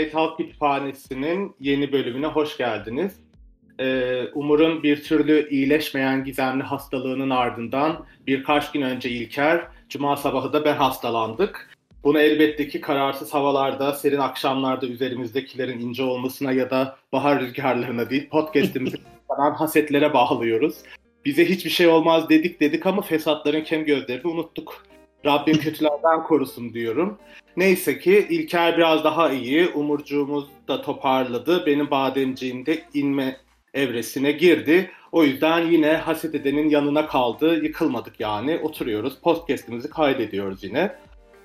Cumhuriyet Halk Kütüphanesi'nin yeni bölümüne hoş geldiniz. Ee, Umur'un bir türlü iyileşmeyen gizemli hastalığının ardından birkaç gün önce İlker, Cuma sabahı da ben hastalandık. Bunu elbette ki kararsız havalarda, serin akşamlarda üzerimizdekilerin ince olmasına ya da bahar rüzgarlarına değil, podcastimizi kanan hasetlere bağlıyoruz. Bize hiçbir şey olmaz dedik dedik ama fesatların kem gözlerini unuttuk. Rabbim kötülerden korusun diyorum. Neyse ki İlker biraz daha iyi. Umurcuğumuz da toparladı. Benim bademciğim de inme evresine girdi. O yüzden yine haset edenin yanına kaldı. Yıkılmadık yani. Oturuyoruz. Podcast'imizi kaydediyoruz yine.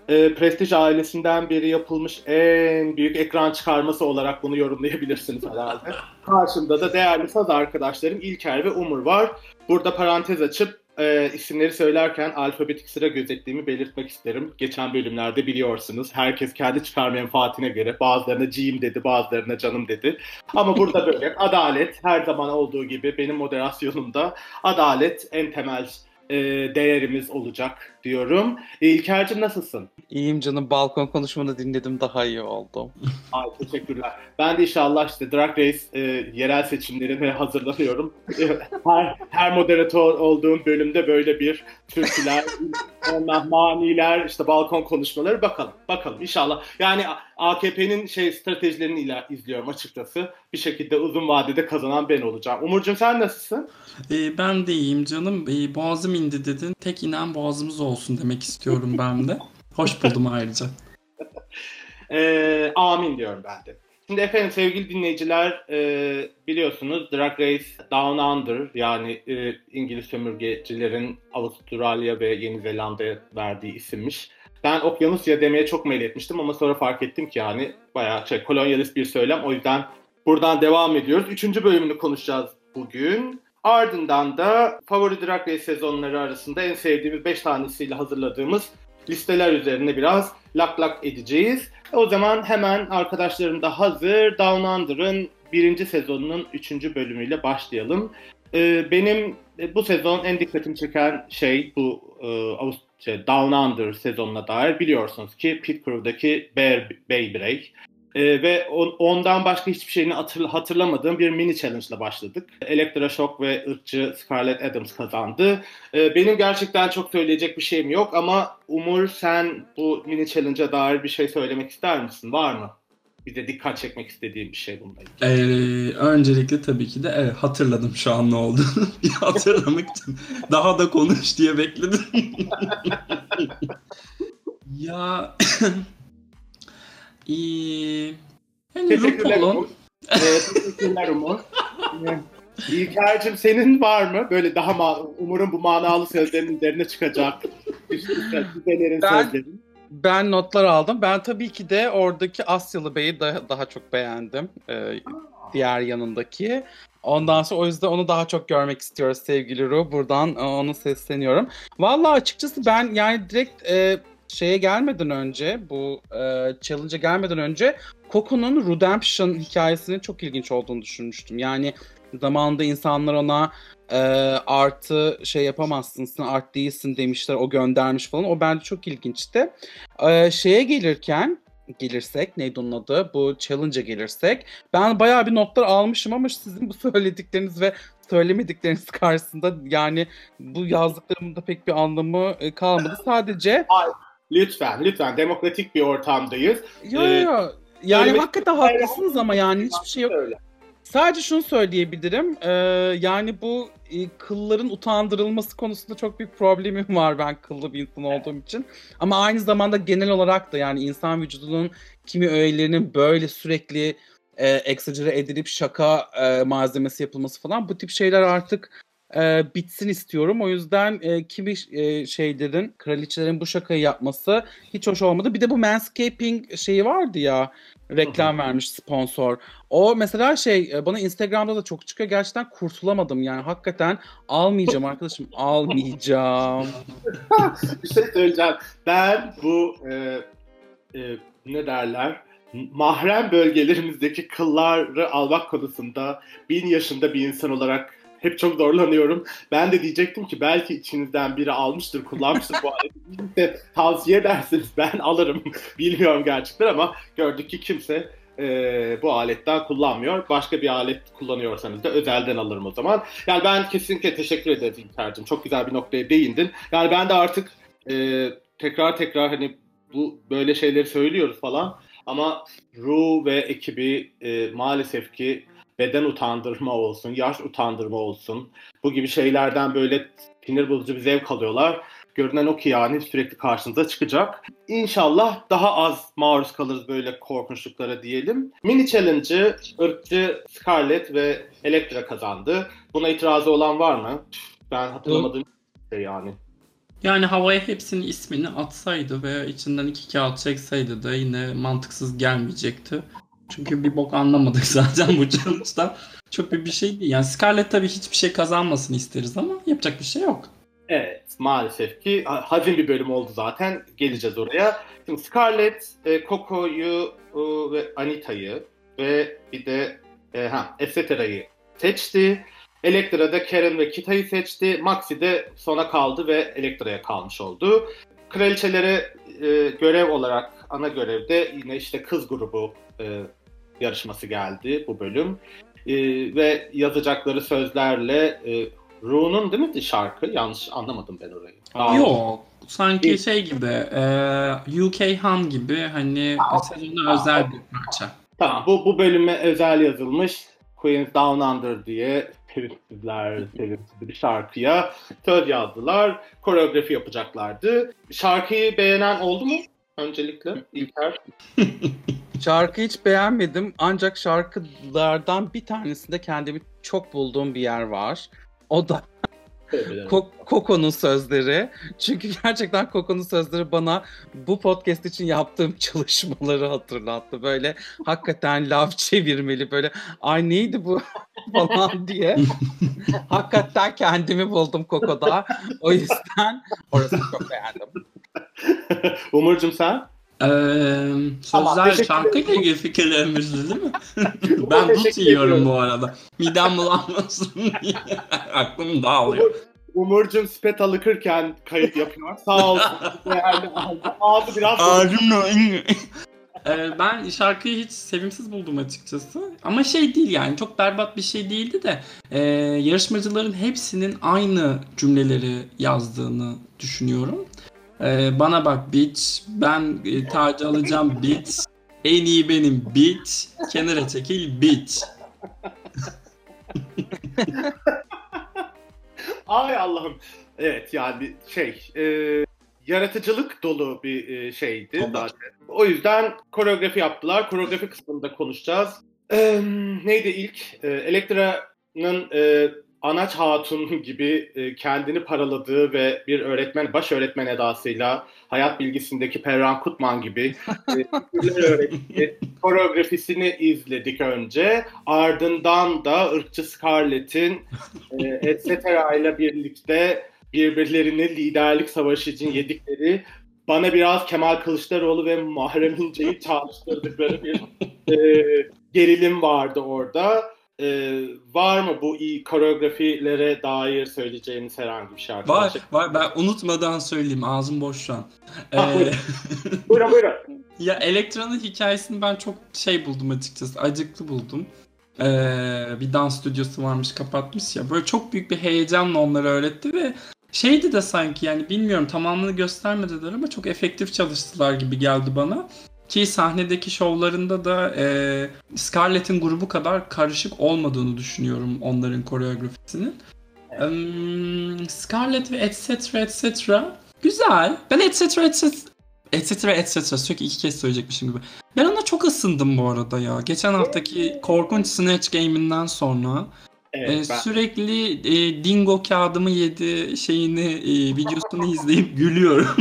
E, Prestige ailesinden biri yapılmış en büyük ekran çıkarması olarak bunu yorumlayabilirsiniz herhalde. Karşımda da değerli saz arkadaşlarım İlker ve Umur var. Burada parantez açıp e, isimleri söylerken alfabetik sıra gözettiğimi belirtmek isterim. Geçen bölümlerde biliyorsunuz herkes kendi çıkar menfaatine göre bazılarına ciyim dedi, bazılarına canım dedi. Ama burada böyle adalet her zaman olduğu gibi benim moderasyonumda adalet en temel e, değerimiz olacak diyorum. İlker'cim nasılsın? İyiyim canım. Balkon konuşmanı dinledim. Daha iyi oldum. Ay teşekkürler. Ben de inşallah işte Drag Race e, yerel seçimlerine hazırlanıyorum. her, her moderatör olduğum bölümde böyle bir türküler, ondan maniler, işte balkon konuşmaları bakalım. Bakalım inşallah. Yani AKP'nin şey stratejilerini ila, izliyorum açıkçası. Bir şekilde uzun vadede kazanan ben olacağım. Umurcuğum sen nasılsın? Ee, ben de iyiyim canım. Ee, boğazım indi dedin. Tek inen boğazımız olsun demek istiyorum ben de. Hoş buldum ayrıca. ee, amin diyorum ben de. Şimdi efendim sevgili dinleyiciler e, biliyorsunuz Drag Race Down Under yani e, İngiliz sömürgecilerin Avustralya ve Yeni Zelanda'ya verdiği isimmiş. Ben Okyanusya demeye çok meyil etmiştim ama sonra fark ettim ki yani bayağı şey, kolonyalist bir söylem. O yüzden buradan devam ediyoruz. Üçüncü bölümünü konuşacağız bugün. Ardından da favori Drag Race sezonları arasında en sevdiğimiz 5 tanesiyle hazırladığımız listeler üzerine biraz lak lak edeceğiz. O zaman hemen arkadaşlarım da hazır. Down Under'ın birinci sezonunun üçüncü bölümüyle başlayalım. Ee, benim bu sezon en dikkatimi çeken şey bu e, şey, Down Under sezonuna dair biliyorsunuz ki Pit Crew'daki Bear Bay Break. Ee, ve on, ondan başka hiçbir şeyini hatır, hatırlamadığım bir mini challenge ile başladık. Elektra Shock ve ırkçı Scarlett Adams kazandı. Ee, benim gerçekten çok söyleyecek bir şeyim yok ama Umur sen bu mini challenge'a dair bir şey söylemek ister misin? Var mı? Bir de dikkat çekmek istediğim bir şey bununla ilgili. Ee, öncelikle tabii ki de evet, hatırladım şu an ne olduğunu. hatırlamak için daha da konuş diye bekledim. ya İyi. Yani teşekkürler Umur. ee, teşekkürler Umur. İlker'cim senin var mı? Böyle daha ma- Umur'un bu manalı sözlerinin üzerine çıkacak. Güzellerin ben, sözleri. Ben notlar aldım. Ben tabii ki de oradaki Asyalı Bey'i daha, daha çok beğendim. Ee, diğer yanındaki. Ondan sonra o yüzden onu daha çok görmek istiyoruz sevgili Ru. Buradan e, onu sesleniyorum. Vallahi açıkçası ben yani direkt e, şeye gelmeden önce bu e, challenge'a gelmeden önce Coco'nun Redemption hikayesinin çok ilginç olduğunu düşünmüştüm. Yani zamanında insanlar ona e, artı şey yapamazsın, sen art değilsin demişler, o göndermiş falan. O bence çok ilginçti. E, şeye gelirken gelirsek, neydi onun adı? Bu challenge'a gelirsek. Ben bayağı bir notlar almışım ama sizin bu söyledikleriniz ve söylemedikleriniz karşısında yani bu yazdıklarımın da pek bir anlamı e, kalmadı. Sadece Ay, Lütfen, lütfen. Demokratik bir ortamdayız. Yo ee, yo. Yani hakikaten haklısınız ama yani hiçbir şey yok. Öyle. Sadece şunu söyleyebilirim. Ee, yani bu e, kılların utandırılması konusunda çok büyük problemim var ben kıllı bir insan olduğum için. Ama aynı zamanda genel olarak da yani insan vücudunun kimi öğelerinin böyle sürekli e, eksagere edilip şaka e, malzemesi yapılması falan bu tip şeyler artık e, bitsin istiyorum. O yüzden e, kimi e, şeylerin, kraliçelerin bu şakayı yapması hiç hoş olmadı. Bir de bu manscaping şeyi vardı ya reklam vermiş sponsor. O mesela şey e, bana Instagram'da da çok çıkıyor. Gerçekten kurtulamadım yani. Hakikaten almayacağım arkadaşım. almayacağım. bir şey söyleyeceğim. Ben bu e, e, ne derler? Mahrem bölgelerimizdeki kılları almak konusunda bin yaşında bir insan olarak hep çok zorlanıyorum. Ben de diyecektim ki belki içinizden biri almıştır, kullanmıştır bu aleti. tavsiye ederseniz ben alırım. Bilmiyorum gerçekten ama gördük ki kimse e, bu aletten kullanmıyor. Başka bir alet kullanıyorsanız da özelden alırım o zaman. Yani ben kesinlikle teşekkür ederim İlker'cim. Çok güzel bir noktaya değindin. Yani ben de artık e, tekrar tekrar hani bu böyle şeyleri söylüyoruz falan. Ama Ru ve ekibi e, maalesef ki beden utandırma olsun, yaş utandırma olsun bu gibi şeylerden böyle sinir bozucu bir zevk alıyorlar. Görünen o ki yani sürekli karşınıza çıkacak. İnşallah daha az maruz kalırız böyle korkunçluklara diyelim. Mini Challenge'ı ırkçı Scarlett ve Elektra kazandı. Buna itirazı olan var mı? Ben hatırlamadığım şey yani. Yani havaya hepsinin ismini atsaydı ve içinden iki kağıt çekseydi de yine mantıksız gelmeyecekti. Çünkü bir bok anlamadık zaten bu challenge'dan. Çok bir bir şey değil. Yani Scarlett tabii hiçbir şey kazanmasını isteriz ama yapacak bir şey yok. Evet maalesef ki hazin bir bölüm oldu zaten. Geleceğiz oraya. Şimdi Scarlett, e, Coco'yu e, ve Anita'yı ve bir de e, ha, Etcetera seçti. Elektra'da Karen ve Kita'yı seçti. Maxi de sona kaldı ve Elektra'ya kalmış oldu. Kraliçelere e, görev olarak ana görevde yine işte kız grubu e, yarışması geldi bu bölüm. E, ve yazacakları sözlerle e, Ru'nun değil mi şarkı? Yanlış anlamadım ben orayı. Aa, Yok. Sanki şey gibi e, UK Han gibi hani sezona özel bir parça. Tamam bu, bu bölüme özel yazılmış Queen's Down Under diye sevimsizler, sevimsiz bir şarkıya söz yazdılar. Koreografi yapacaklardı. Şarkıyı beğenen oldu mu? Öncelikle İlker. Şarkı hiç beğenmedim ancak şarkılardan bir tanesinde kendimi çok bulduğum bir yer var. O da Koko'nun sözleri. Çünkü gerçekten Koko'nun sözleri bana bu podcast için yaptığım çalışmaları hatırlattı. Böyle hakikaten laf çevirmeli böyle ay neydi bu falan diye. hakikaten kendimi buldum Koko'da. O yüzden orasını çok beğendim. Umurcum sen? Ee, sözler şarkıyla ilgili fikirlerimiz değil mi? ben dut yiyorum bu arada. Midem bulanmasın diye. Aklım dağılıyor. Umurcum spet alıkırken kayıt yapıyor. Sağ olsun. Yani ağzı biraz... ee, ben şarkıyı hiç sevimsiz buldum açıkçası. Ama şey değil yani çok berbat bir şey değildi de e, yarışmacıların hepsinin aynı cümleleri yazdığını düşünüyorum. Ee, bana bak bitch. Ben e, tacı alacağım bitch. En iyi benim bitch. Kenara çekil bitch. Ay Allah'ım. Evet yani şey e, yaratıcılık dolu bir e, şeydi zaten. O yüzden koreografi yaptılar. Koreografi kısmında konuşacağız. E, neydi ilk? E, Elektra'nın e, Anaç Hatun gibi e, kendini paraladığı ve bir öğretmen, baş öğretmen edasıyla hayat bilgisindeki Perran Kutman gibi e, koreografisini izledik önce. Ardından da ırkçı Scarlett'in e, etc. ile birlikte birbirlerini liderlik savaşı için yedikleri bana biraz Kemal Kılıçdaroğlu ve Muharrem İnce'yi çağrıştırdıkları bir e, gerilim vardı orada. Ee, var mı bu iyi koreografilere dair söyleyeceğiniz herhangi bir şarkı? Var, var. Ben unutmadan söyleyeyim. Ağzım boş şu an. Ah, ee, buyurun. buyurun, Ya Elektra'nın hikayesini ben çok şey buldum açıkçası. Acıklı buldum. Ee, bir dans stüdyosu varmış kapatmış ya. Böyle çok büyük bir heyecanla onları öğretti ve şeydi de sanki yani bilmiyorum tamamını göstermediler ama çok efektif çalıştılar gibi geldi bana. Ki sahnedeki şovlarında da e, Scarlett'in grubu kadar karışık olmadığını düşünüyorum onların koreografisinin. Evet. Scarlett ve etc etc güzel. Ben etc etc etc etc sürekli iki kez söyleyecekmişim gibi. Ben ona çok ısındım bu arada ya. Geçen haftaki korkunç Snatch Game'inden sonra Evet, ben... Sürekli e, dingo kağıdımı yedi şeyini e, videosunu izleyip gülüyorum.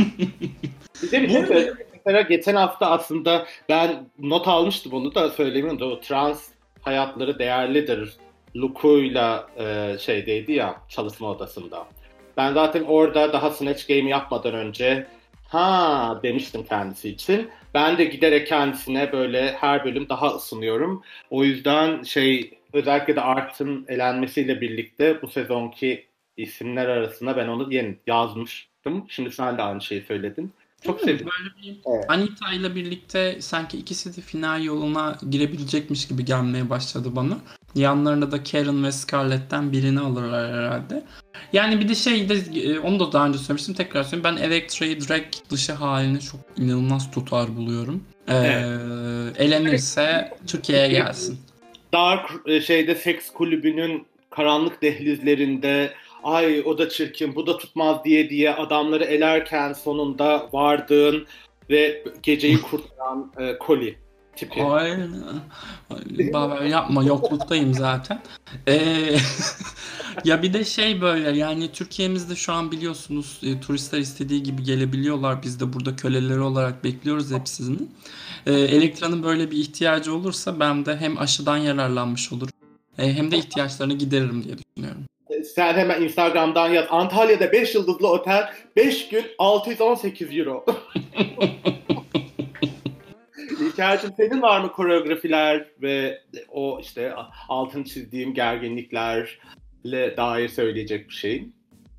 bir de bir şey mesela geçen hafta aslında ben not almıştım onu da söyleyeyim de o trans hayatları değerlidir. Luku'yla e, şeydeydi ya çalışma odasında. Ben zaten orada daha Snatch Game yapmadan önce ha demiştim kendisi için. Ben de giderek kendisine böyle her bölüm daha ısınıyorum. O yüzden şey özellikle de Art'ın elenmesiyle birlikte bu sezonki isimler arasında ben onu yeni yazmıştım. Şimdi sen de aynı şeyi söyledin. Çok sevdim. Böyle bir Evet. Anita ile birlikte sanki ikisi de final yoluna girebilecekmiş gibi gelmeye başladı bana. Yanlarında da Karen ve Scarlett'ten birini alırlar herhalde. Yani bir de şey de e, onu da daha önce söylemiştim tekrar söyleyeyim. Ben Elektra'yı drag dışı halini çok inanılmaz tutar buluyorum. Ee, elenirse Türkiye'ye gelsin. Dark e, şeyde seks kulübünün karanlık dehlizlerinde ay o da çirkin bu da tutmaz diye diye adamları elerken sonunda vardığın ve geceyi kurtaran e, Collie tipi. Ay, ay, baba yapma yokluktayım zaten. Ee, ya bir de şey böyle yani Türkiye'mizde şu an biliyorsunuz e, turistler istediği gibi gelebiliyorlar. Biz de burada köleleri olarak bekliyoruz hepsini. Ee, Elektra'nın böyle bir ihtiyacı olursa ben de hem aşıdan yararlanmış olurum e, hem de ihtiyaçlarını gideririm diye düşünüyorum. Sen hemen Instagram'dan yaz. Antalya'da 5 yıldızlı otel 5 gün 618 euro. İlker'cim senin var mı koreografiler ve o işte altını çizdiğim gerginliklerle dair söyleyecek bir şeyin?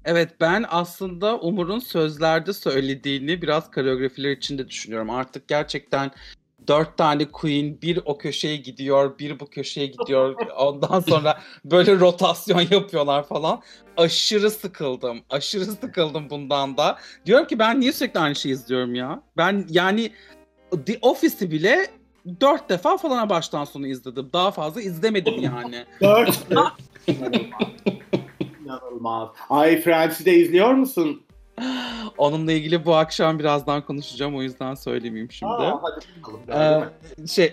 Evet ben aslında Umur'un sözlerde söylediğini biraz koreografiler için de düşünüyorum. Artık gerçekten dört tane queen bir o köşeye gidiyor, bir bu köşeye gidiyor. Ondan sonra böyle rotasyon yapıyorlar falan. Aşırı sıkıldım. Aşırı sıkıldım bundan da. Diyorum ki ben niye sürekli aynı şeyi izliyorum ya? Ben yani The Office'i bile dört defa falan baştan sona izledim. Daha fazla izlemedim yani. Dört. İnanılmaz. Ay Friends'i de izliyor musun? Onunla ilgili bu akşam birazdan konuşacağım o yüzden söylemeyeyim şimdi. Aa, hadi bakalım. Ee, şey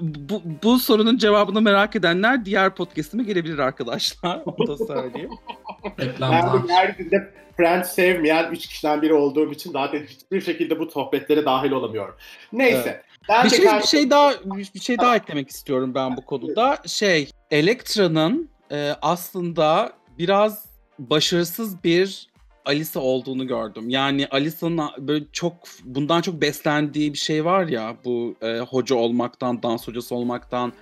bu, bu sorunun cevabını merak edenler diğer podcast'ime gelebilir arkadaşlar. Onu da söyleyeyim. Reklamlar. Ben yeryüzünde Friends sevmeyen 3 kişiden biri olduğum için zaten hiçbir şekilde bu sohbetlere dahil olamıyorum. Neyse. Ben bir şey bir şey daha bir şey daha eklemek istiyorum ben bu konuda. Şey, Elektra'nın e, aslında biraz başarısız bir Alisa olduğunu gördüm. Yani Alisa'nın böyle çok bundan çok beslendiği bir şey var ya bu e, hoca olmaktan, dans hocası olmaktan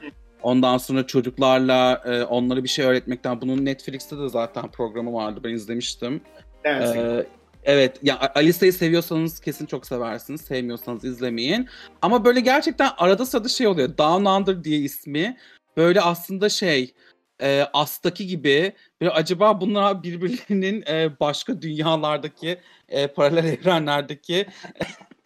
ondan sonra çocuklarla e, onlara bir şey öğretmekten. Bunun Netflix'te de zaten programı vardı. Ben izlemiştim. Dancing. Ee, evet ya Alisa'yı seviyorsanız kesin çok seversiniz. Sevmiyorsanız izlemeyin. Ama böyle gerçekten arada sırada şey oluyor. Down Under diye ismi. Böyle aslında şey e, As'taki gibi böyle acaba bunlar birbirlerinin e, başka dünyalardaki e, paralel evrenlerdeki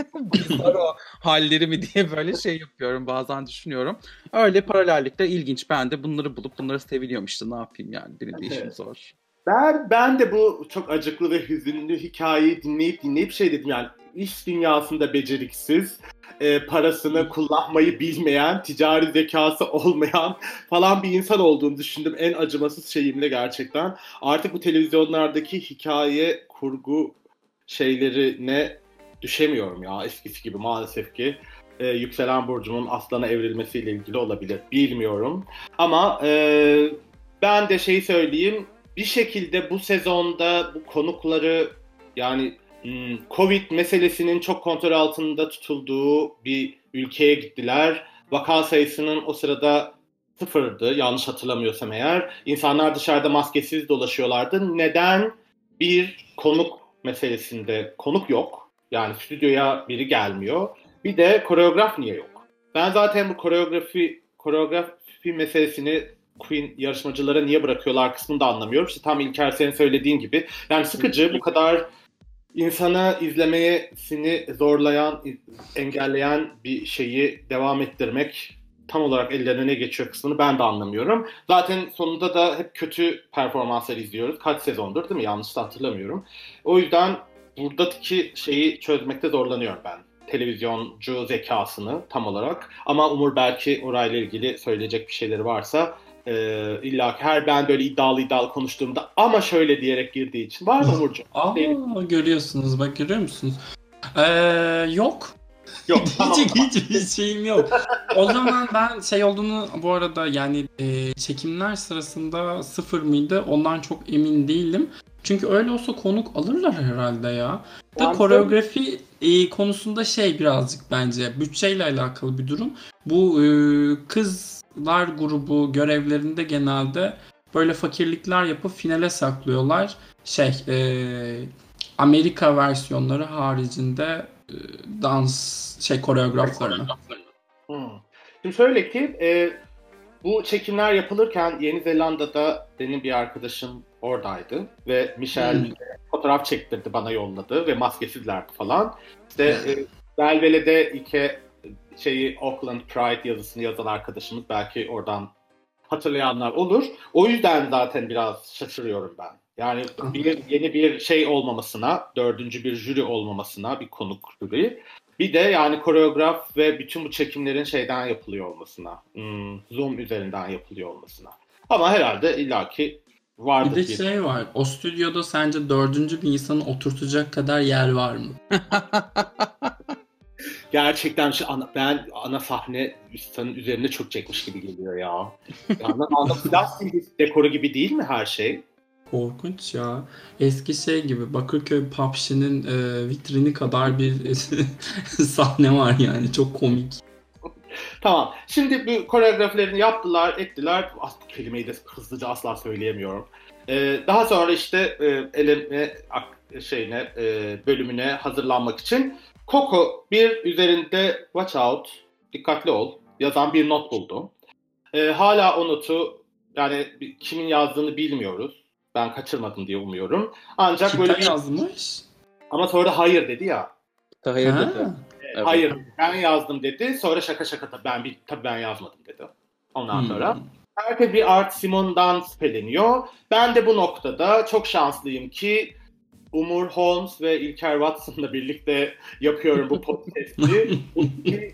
o halleri mi diye böyle şey yapıyorum bazen düşünüyorum. Öyle paralellikler ilginç. Ben de bunları bulup bunları seviniyorum işte ne yapayım yani benim de işim zor. Ben ben de bu çok acıklı ve hüzünlü hikayeyi dinleyip dinleyip şey dedim yani iş dünyasında beceriksiz, e, parasını kullanmayı bilmeyen, ticari zekası olmayan falan bir insan olduğunu düşündüm. En acımasız şeyimle gerçekten. Artık bu televizyonlardaki hikaye, kurgu şeylerine düşemiyorum ya eskisi gibi maalesef ki. E, yükselen burcumun aslana evrilmesiyle ilgili olabilir. Bilmiyorum. Ama e, ben de şeyi söyleyeyim bir şekilde bu sezonda bu konukları yani Covid meselesinin çok kontrol altında tutulduğu bir ülkeye gittiler. Vaka sayısının o sırada sıfırdı yanlış hatırlamıyorsam eğer. İnsanlar dışarıda maskesiz dolaşıyorlardı. Neden bir konuk meselesinde konuk yok? Yani stüdyoya biri gelmiyor. Bir de koreograf niye yok? Ben zaten bu koreografi koreografi meselesini Queen yarışmacılara niye bırakıyorlar kısmını da anlamıyorum. İşte tam İlker senin söylediğin gibi. Yani sıkıcı bu kadar insana izlemesini zorlayan, engelleyen bir şeyi devam ettirmek tam olarak ellerine ne geçiyor kısmını ben de anlamıyorum. Zaten sonunda da hep kötü performanslar izliyoruz. Kaç sezondur değil mi? Yanlış da hatırlamıyorum. O yüzden buradaki şeyi çözmekte zorlanıyorum ben. Televizyoncu zekasını tam olarak. Ama Umur belki orayla ilgili söyleyecek bir şeyleri varsa e, illa ki her ben böyle iddialı iddialı konuştuğumda ama şöyle diyerek girdiği için var mı Umurcuğum? Aa, görüyorsunuz bak görüyor musunuz? Ee, yok. Yok tamam. Hiç, hiçbir şeyim yok. O zaman ben şey olduğunu bu arada yani e, çekimler sırasında sıfır mıydı ondan çok emin değilim. Çünkü öyle olsa konuk alırlar herhalde ya. Da koreografi e, konusunda şey birazcık bence bütçeyle alakalı bir durum. Bu e, kızlar grubu görevlerinde genelde böyle fakirlikler yapıp finale saklıyorlar. Şey e, Amerika versiyonları haricinde dans şey koreograflarını. Hmm. Şimdi şöyle ki e, bu çekimler yapılırken Yeni Zelanda'da benim bir arkadaşım oradaydı ve Michel Hmm. fotoğraf çektirdi bana yolladı ve maskesizlerdi falan. İşte e, Belvele'de iki şeyi Auckland Pride yazısını yazan arkadaşımız belki oradan hatırlayanlar olur. O yüzden zaten biraz şaşırıyorum ben. Yani bir yeni bir şey olmamasına, dördüncü bir jüri olmamasına, bir konuk jüri. Bir de yani koreograf ve bütün bu çekimlerin şeyden yapılıyor olmasına, hmm, Zoom üzerinden yapılıyor olmasına. Ama herhalde illaki vardır. Bir de şey var. O stüdyoda sence dördüncü bir insanı oturtacak kadar yer var mı? Gerçekten şu ana, ben ana sahne insanın üzerinde çok çekmiş gibi geliyor ya. Yani ana plastik dekoru gibi değil mi her şey? Korkunç ya. Eski şey gibi Bakırköy Papşi'nin e, vitrini kadar bir sahne var yani. Çok komik. Tamam. Şimdi bu koreografilerini yaptılar, ettiler. As kelimeyi de hızlıca asla söyleyemiyorum. Ee, daha sonra işte e, eleme şeyine e, bölümüne hazırlanmak için Coco bir üzerinde watch out, dikkatli ol yazan bir not buldu. Ee, hala o notu yani kimin yazdığını bilmiyoruz. Ben kaçırmadım diye umuyorum. Ancak Kita böyle bir... yazmış. Ama sonra hayır dedi ya. Hayır Ha. dedi. Evet. Hayır ben yazdım dedi. Sonra şaka şaka da ben bir tabii ben yazmadım dedi. Ondan Hmm. sonra herkes bir Art Simon'dan şüpheleniyor. Ben de bu noktada çok şanslıyım ki Umur Holmes ve İlker Watson'la birlikte yapıyorum bu podcast'i.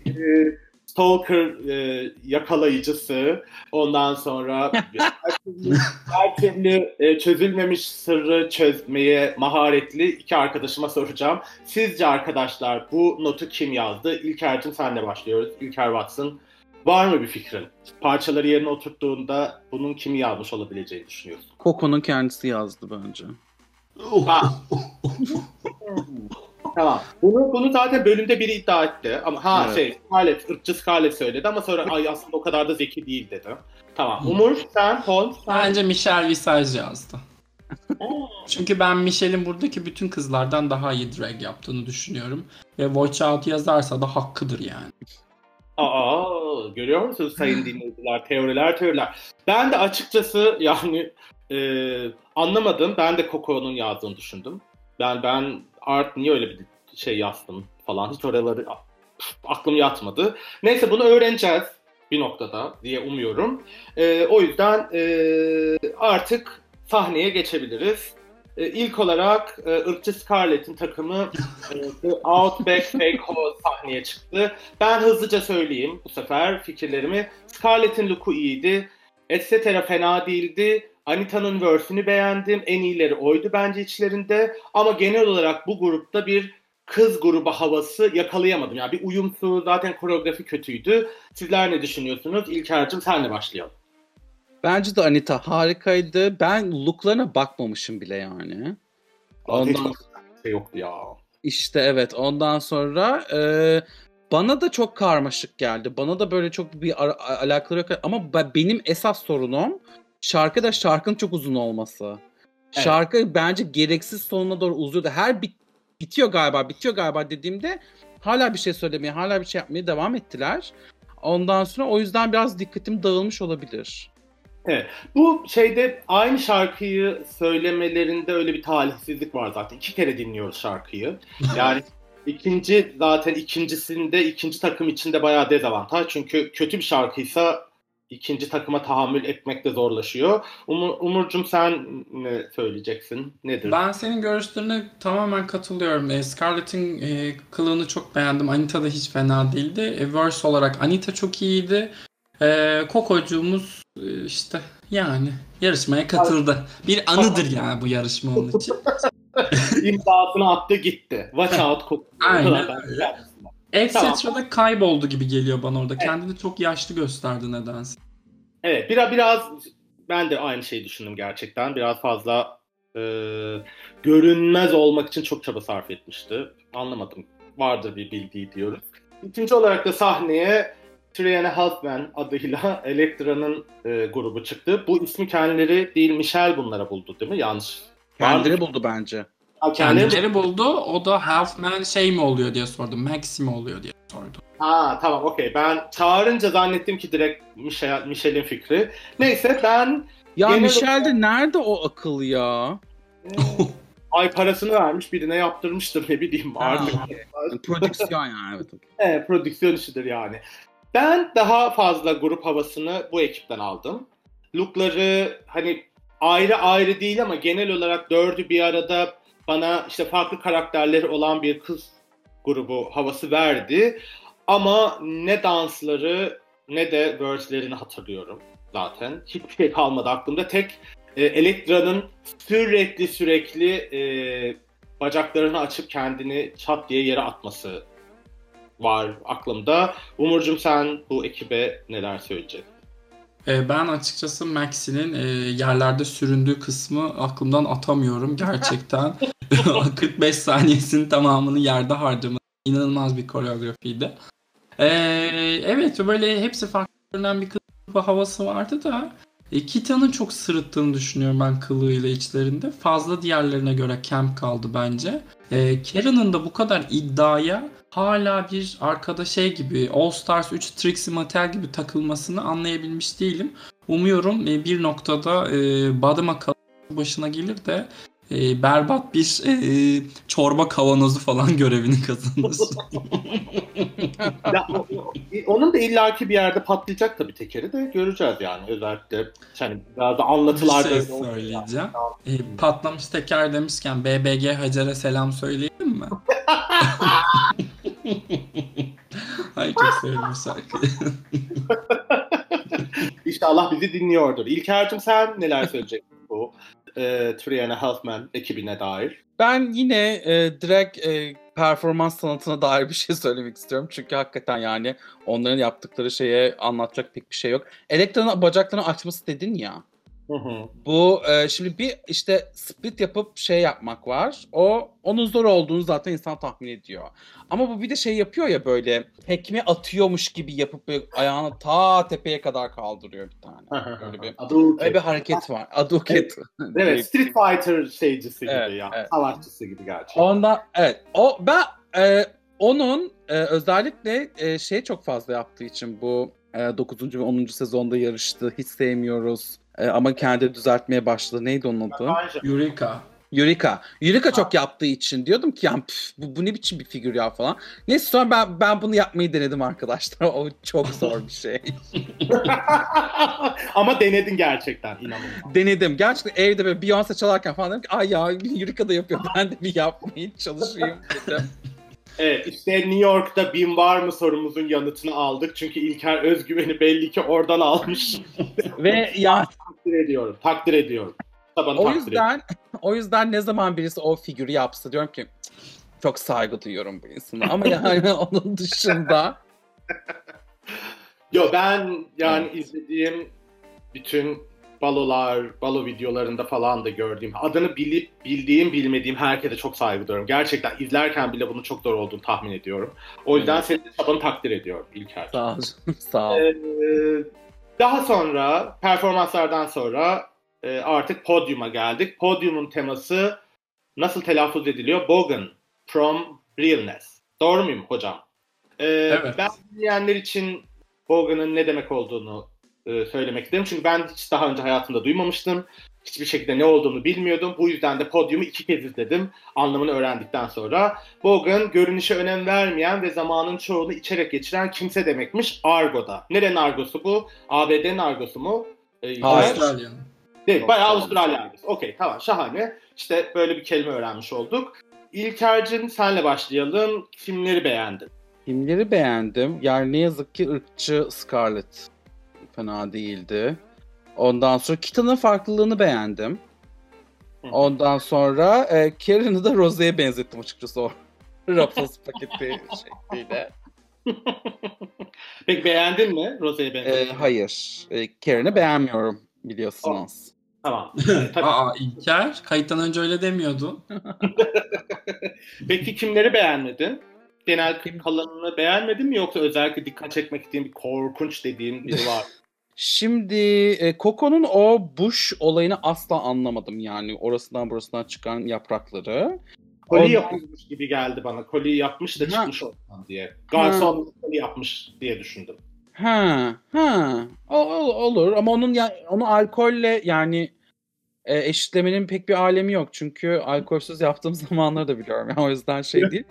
E, Stalker e, yakalayıcısı, ondan sonra her türlü, her türlü e, çözülmemiş sırrı çözmeye maharetli iki arkadaşıma soracağım. Sizce arkadaşlar bu notu kim yazdı? İlker'cim senle başlıyoruz. İlker Watson. Var mı bir fikrin? Parçaları yerine oturttuğunda bunun kimi yazmış olabileceğini düşünüyorsun? Coco'nun kendisi yazdı bence. Ha. tamam. Bunu, bunu zaten bölümde biri iddia etti. Ama ha Evet. şey Scarlett, ırkçı Scarlett söyledi ama sonra ay aslında o kadar da zeki değil dedi. Tamam. Umur, sen, Holmes, sen. Bence Michel Visage yazdı. Çünkü ben Michel'in buradaki bütün kızlardan daha iyi drag yaptığını düşünüyorum. Ve Watch Out yazarsa da hakkıdır yani. Aa, görüyor musunuz sayın dinleyiciler? Teoriler, teoriler. Ben de açıkçası yani e, anlamadım. Ben de Coco'nun yazdığını düşündüm. Ben ben Art niye öyle bir şey yazdım falan. Hiç oraları aklım yatmadı. Neyse bunu öğreneceğiz bir noktada diye umuyorum. E, o yüzden e, artık sahneye geçebiliriz. E, ilk olarak e, ırkçı Scarlett'in takımı e, The Outback Fake Hall sahneye çıktı. Ben hızlıca söyleyeyim bu sefer fikirlerimi. Scarlett'in look'u iyiydi. Etc. fena değildi. Anita'nın verse'ünü beğendim. En iyileri oydu bence içlerinde. Ama genel olarak bu grupta bir kız grubu havası yakalayamadım. Yani bir uyumsuz, zaten koreografi kötüydü. Sizler ne düşünüyorsunuz? İlker'cim senle başlayalım. Bence de Anita harikaydı. Ben looklarına bakmamışım bile yani. Ondan... Şey yoktu ya. işte evet ondan sonra e, bana da çok karmaşık geldi. Bana da böyle çok bir alakaları yok. Ama be- benim esas sorunum şarkıda şarkının çok uzun olması. Evet. Şarkı bence gereksiz sonuna doğru uzuyordu. Her bit bitiyor galiba, bitiyor galiba dediğimde hala bir şey söylemeye, hala bir şey yapmaya devam ettiler. Ondan sonra o yüzden biraz dikkatim dağılmış olabilir. Bu şeyde aynı şarkıyı söylemelerinde öyle bir talihsizlik var zaten. İki kere dinliyoruz şarkıyı. Yani ikinci zaten ikincisinde ikinci takım içinde bayağı dezavantaj. Çünkü kötü bir şarkıysa ikinci takıma tahammül etmek de zorlaşıyor. Umur, Umurcum sen ne söyleyeceksin? Nedir? Ben senin görüşlerine tamamen katılıyorum. E, Scarlett'in e, kılığını çok beğendim. Anita da hiç fena değildi. E, verse olarak Anita çok iyiydi. E, Kokocuğumuz e, işte yani yarışmaya katıldı. Bir anıdır yani bu yarışma onun için. İmzasını attı gitti. Watch out kokuyor. Aynen öyle. Etcetera kayboldu gibi geliyor bana orada. Kendini çok yaşlı gösterdi nedense. Evet biraz biraz ben de aynı şeyi düşündüm gerçekten. Biraz fazla e, görünmez olmak için çok çaba sarf etmişti. Anlamadım. Vardır bir bildiği diyoruz. İkinci olarak da sahneye Triana Halfman adıyla Elektra'nın e, grubu çıktı. Bu ismi kendileri değil Michelle bunlara buldu değil mi? Yanlış. Kendileri buldu bence. Kendileri- buldu. O da Halfman şey mi oluyor diye sordu. Maxi mi oluyor diye sordu. Ha tamam okey. Ben çağırınca zannettim ki direkt Michel, Michel'in fikri. Neyse ben Ya Genel Michel de nerede o akıl ya? ay parasını vermiş birine yaptırmıştır ne bileyim artık. Prodüksiyon yani evet. Evet, prodüksiyon işidir yani. Ben daha fazla grup havasını bu ekipten aldım. Lookları hani ayrı ayrı değil ama genel olarak dördü bir arada bana işte farklı karakterleri olan bir kız grubu havası verdi. Ama ne dansları ne de verse'lerini hatırlıyorum zaten. Hiçbir şey kalmadı aklımda. Tek e, Elektra'nın sürekli sürekli e, bacaklarını açıp kendini çat diye yere atması var aklımda. Umurcum sen bu ekibe neler söyleyeceksin? Ee, ben açıkçası Maxi'nin e, yerlerde süründüğü kısmı aklımdan atamıyorum gerçekten. 45 saniyesinin tamamını yerde harcaması inanılmaz bir koreografiydi. Ee, evet böyle hepsi farklı görünen bir kılığı havası vardı da e, Kita'nın çok sırıttığını düşünüyorum ben kılığıyla içlerinde. Fazla diğerlerine göre camp kaldı bence. E, Karen'ın da bu kadar iddiaya hala bir arkada şey gibi All Stars 3 Trixie Mattel gibi takılmasını anlayabilmiş değilim. Umuyorum e, bir noktada e, Badıma başına gelir de e, berbat bir e, çorba kavanozu falan görevini kazanır. Ya, o- o- onun da illaki bir yerde patlayacak tabii tekeri de göreceğiz yani özellikle hani biraz da bir anlatılarda şey öyle oldu. söyleyeceğim. E, patlamış teker demişken BBG Hacer'e selam söyleyelim mi? Ay çok sevdim şarkıyı. İnşallah bizi dinliyordur. İlker'cim sen neler söyleyeceksin bu e, Three and a Half Men ekibine dair? Ben yine e, direkt e, performans sanatına dair bir şey söylemek istiyorum. Çünkü hakikaten yani onların yaptıkları şeye anlatacak pek bir şey yok. Elektra'nın bacaklarını açması dedin ya. Hı hı. Bu e, şimdi bir işte split yapıp şey yapmak var. O onun zor olduğunu zaten insan tahmin ediyor. Ama bu bir de şey yapıyor ya böyle tekme atıyormuş gibi yapıp böyle ayağını ta tepeye kadar kaldırıyor bir tane. Öyle bir, öyle bir hareket var. Aduket. Evet, Street Fighter şeycisi gibi Evet, ya. evet. Savaşçısı gibi gerçekten. Ondan evet. O ben e, onun e, özellikle e, şey çok fazla yaptığı için bu e, 9. ve 10. sezonda yarıştı. Hiç sevmiyoruz. E, ama kendi düzeltmeye başladı. Neydi onun adı? Eureka. Yurika. Yurika çok yaptığı için diyordum ki yani püf, bu, bu ne biçim bir figür ya falan. Neyse sonra ben ben bunu yapmayı denedim arkadaşlar. O çok zor bir şey. Ama denedin gerçekten inanılmaz. denedim. Gerçekten evde böyle Beyoncé çalarken falan dedim ki ay ya Yurika da yapıyor. Ben de bir yapmaya çalışayım dedim. Evet işte New York'ta bin var mı sorumuzun yanıtını aldık. Çünkü İlker özgüveni belli ki oradan almış. Ve ya takdir ediyorum. Takdir ediyorum. Tabanı o takdir ediyorum. yüzden o yüzden ne zaman birisi o figürü yapsa diyorum ki "Cık, çok saygı duyuyorum bu insana. Ama yani onun dışında Yo ben yani izlediğim bütün balolar, balo videolarında falan da gördüğüm, adını bilip bildiğim bilmediğim herkese çok saygı duyuyorum. Gerçekten izlerken bile bunun çok zor olduğunu tahmin ediyorum. O yüzden Evet. senin çabanı takdir ediyorum İlker. sağ ol. sağ ol. Ee, daha sonra performanslardan sonra e, artık podyuma geldik. Podyumun teması nasıl telaffuz ediliyor? Bogan from Realness. Doğru muyum hocam? Ee, Evet. Ben dinleyenler için Bogan'ın ne demek olduğunu e, söylemek isterim. Çünkü ben hiç daha önce hayatımda duymamıştım. Hiçbir şekilde ne olduğunu bilmiyordum. Bu yüzden de podyumu iki kez izledim. Anlamını öğrendikten sonra. Bogan görünüşe önem vermeyen ve zamanın çoğunu içerek geçiren kimse demekmiş Argo'da. Nerenin argosu bu? ABD'nin argosu mu? Ee. Avustralya'nın. Değil, bayağı Avustralya. Argosu. Okey tamam şahane. İşte böyle bir kelime öğrenmiş olduk. İlker'cim senle başlayalım. Kimleri beğendin? Filmleri beğendim. Yani ne yazık ki ırkçı Scarlett fena değildi. Ondan sonra Kita'nın farklılığını beğendim. Ondan sonra e, Karen'ı da Rose'ye benzettim açıkçası o Ruffles paketi şekliyle. Peki beğendin mi Rose'ye E, benzettin? hayır. E, Karen'ı beğenmiyorum biliyorsunuz. Tamam. Ee, tabii. Aa İlker. Kayıttan önce öyle demiyordun. Peki kimleri beğenmedin? Genel kalanını beğenmedin mi yoksa özellikle dikkat çekmek istediğin bir korkunç dediğin biri var? Şimdi e, Coco'nun o bush olayını asla anlamadım yani orasından burasından çıkan yaprakları. Koli Ondan- yapılmış gibi geldi bana. Koli yapmış da çıkmış oradan diye. Garson koli yapmış diye düşündüm. Ha, ha. O, o- olur ama onun ya onu alkolle yani e, eşitlemenin pek bir alemi yok. Çünkü alkolsüz yaptığım zamanları da biliyorum. Yani o yüzden şey değil.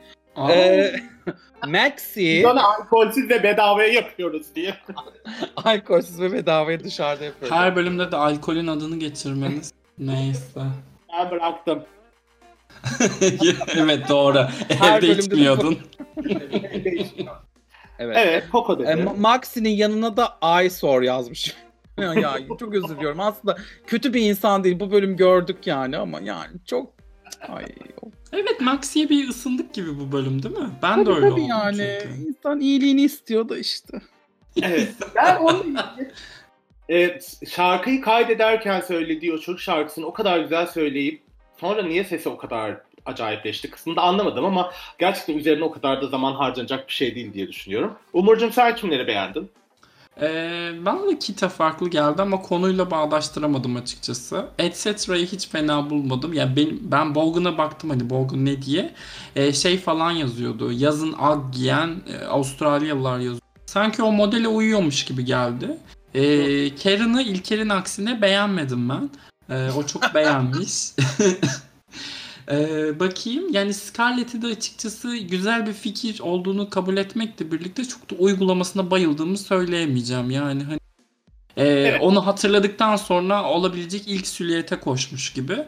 Ee, Maxi Biz onu alkolsüz ve bedavaya yapıyoruz diye. alkolsüz ve bedavaya dışarıda yapıyorum. her bölümde de alkolün adını geçirmeniz. Neyse. Ben bıraktım. evet doğru. Her Evde bölümde de- içmiyordun. Evet. evet, Coco dedi. E, Ma- Maxi'nin yanına da ay sor yazmış. ya, ya çok özür diliyorum. Aslında kötü bir insan değil. Bu bölüm gördük yani ama yani çok ay Evet Maxi'ye bir ısındık gibi bu bölüm değil mi? Ben tabii de öyle tabii oldum yani çünkü. insan iyiliğini istiyor da işte. Evet. Ben onu e, şarkıyı kaydederken söylediği o çocuk şarkısını o kadar güzel söyleyip sonra niye sesi o kadar acayipleşti kısmını da anlamadım ama gerçekten üzerine o kadar da zaman harcanacak bir şey değil diye düşünüyorum. Umurcuğum sen kimleri beğendin? Ee, bana da Kita farklı geldi ama konuyla bağdaştıramadım açıkçası. Etcettra'yı hiç fena bulmadım. Yani ben, ben Bolgun'a baktım hani Bolgun ne diye. Ee, şey falan yazıyordu. Yazın ag giyen e, Avustralyalılar yazıyor. Sanki o modele uyuyormuş gibi geldi. Ee, Karen'ı İlker'in aksine beğenmedim ben. Ee, o çok beğenmiş. Ee, bakayım. Yani Scarlett'i de açıkçası güzel bir fikir olduğunu kabul etmekle birlikte çok da uygulamasına bayıldığımı söyleyemeyeceğim. Yani hani ee, onu hatırladıktan sonra olabilecek ilk silüete koşmuş gibi.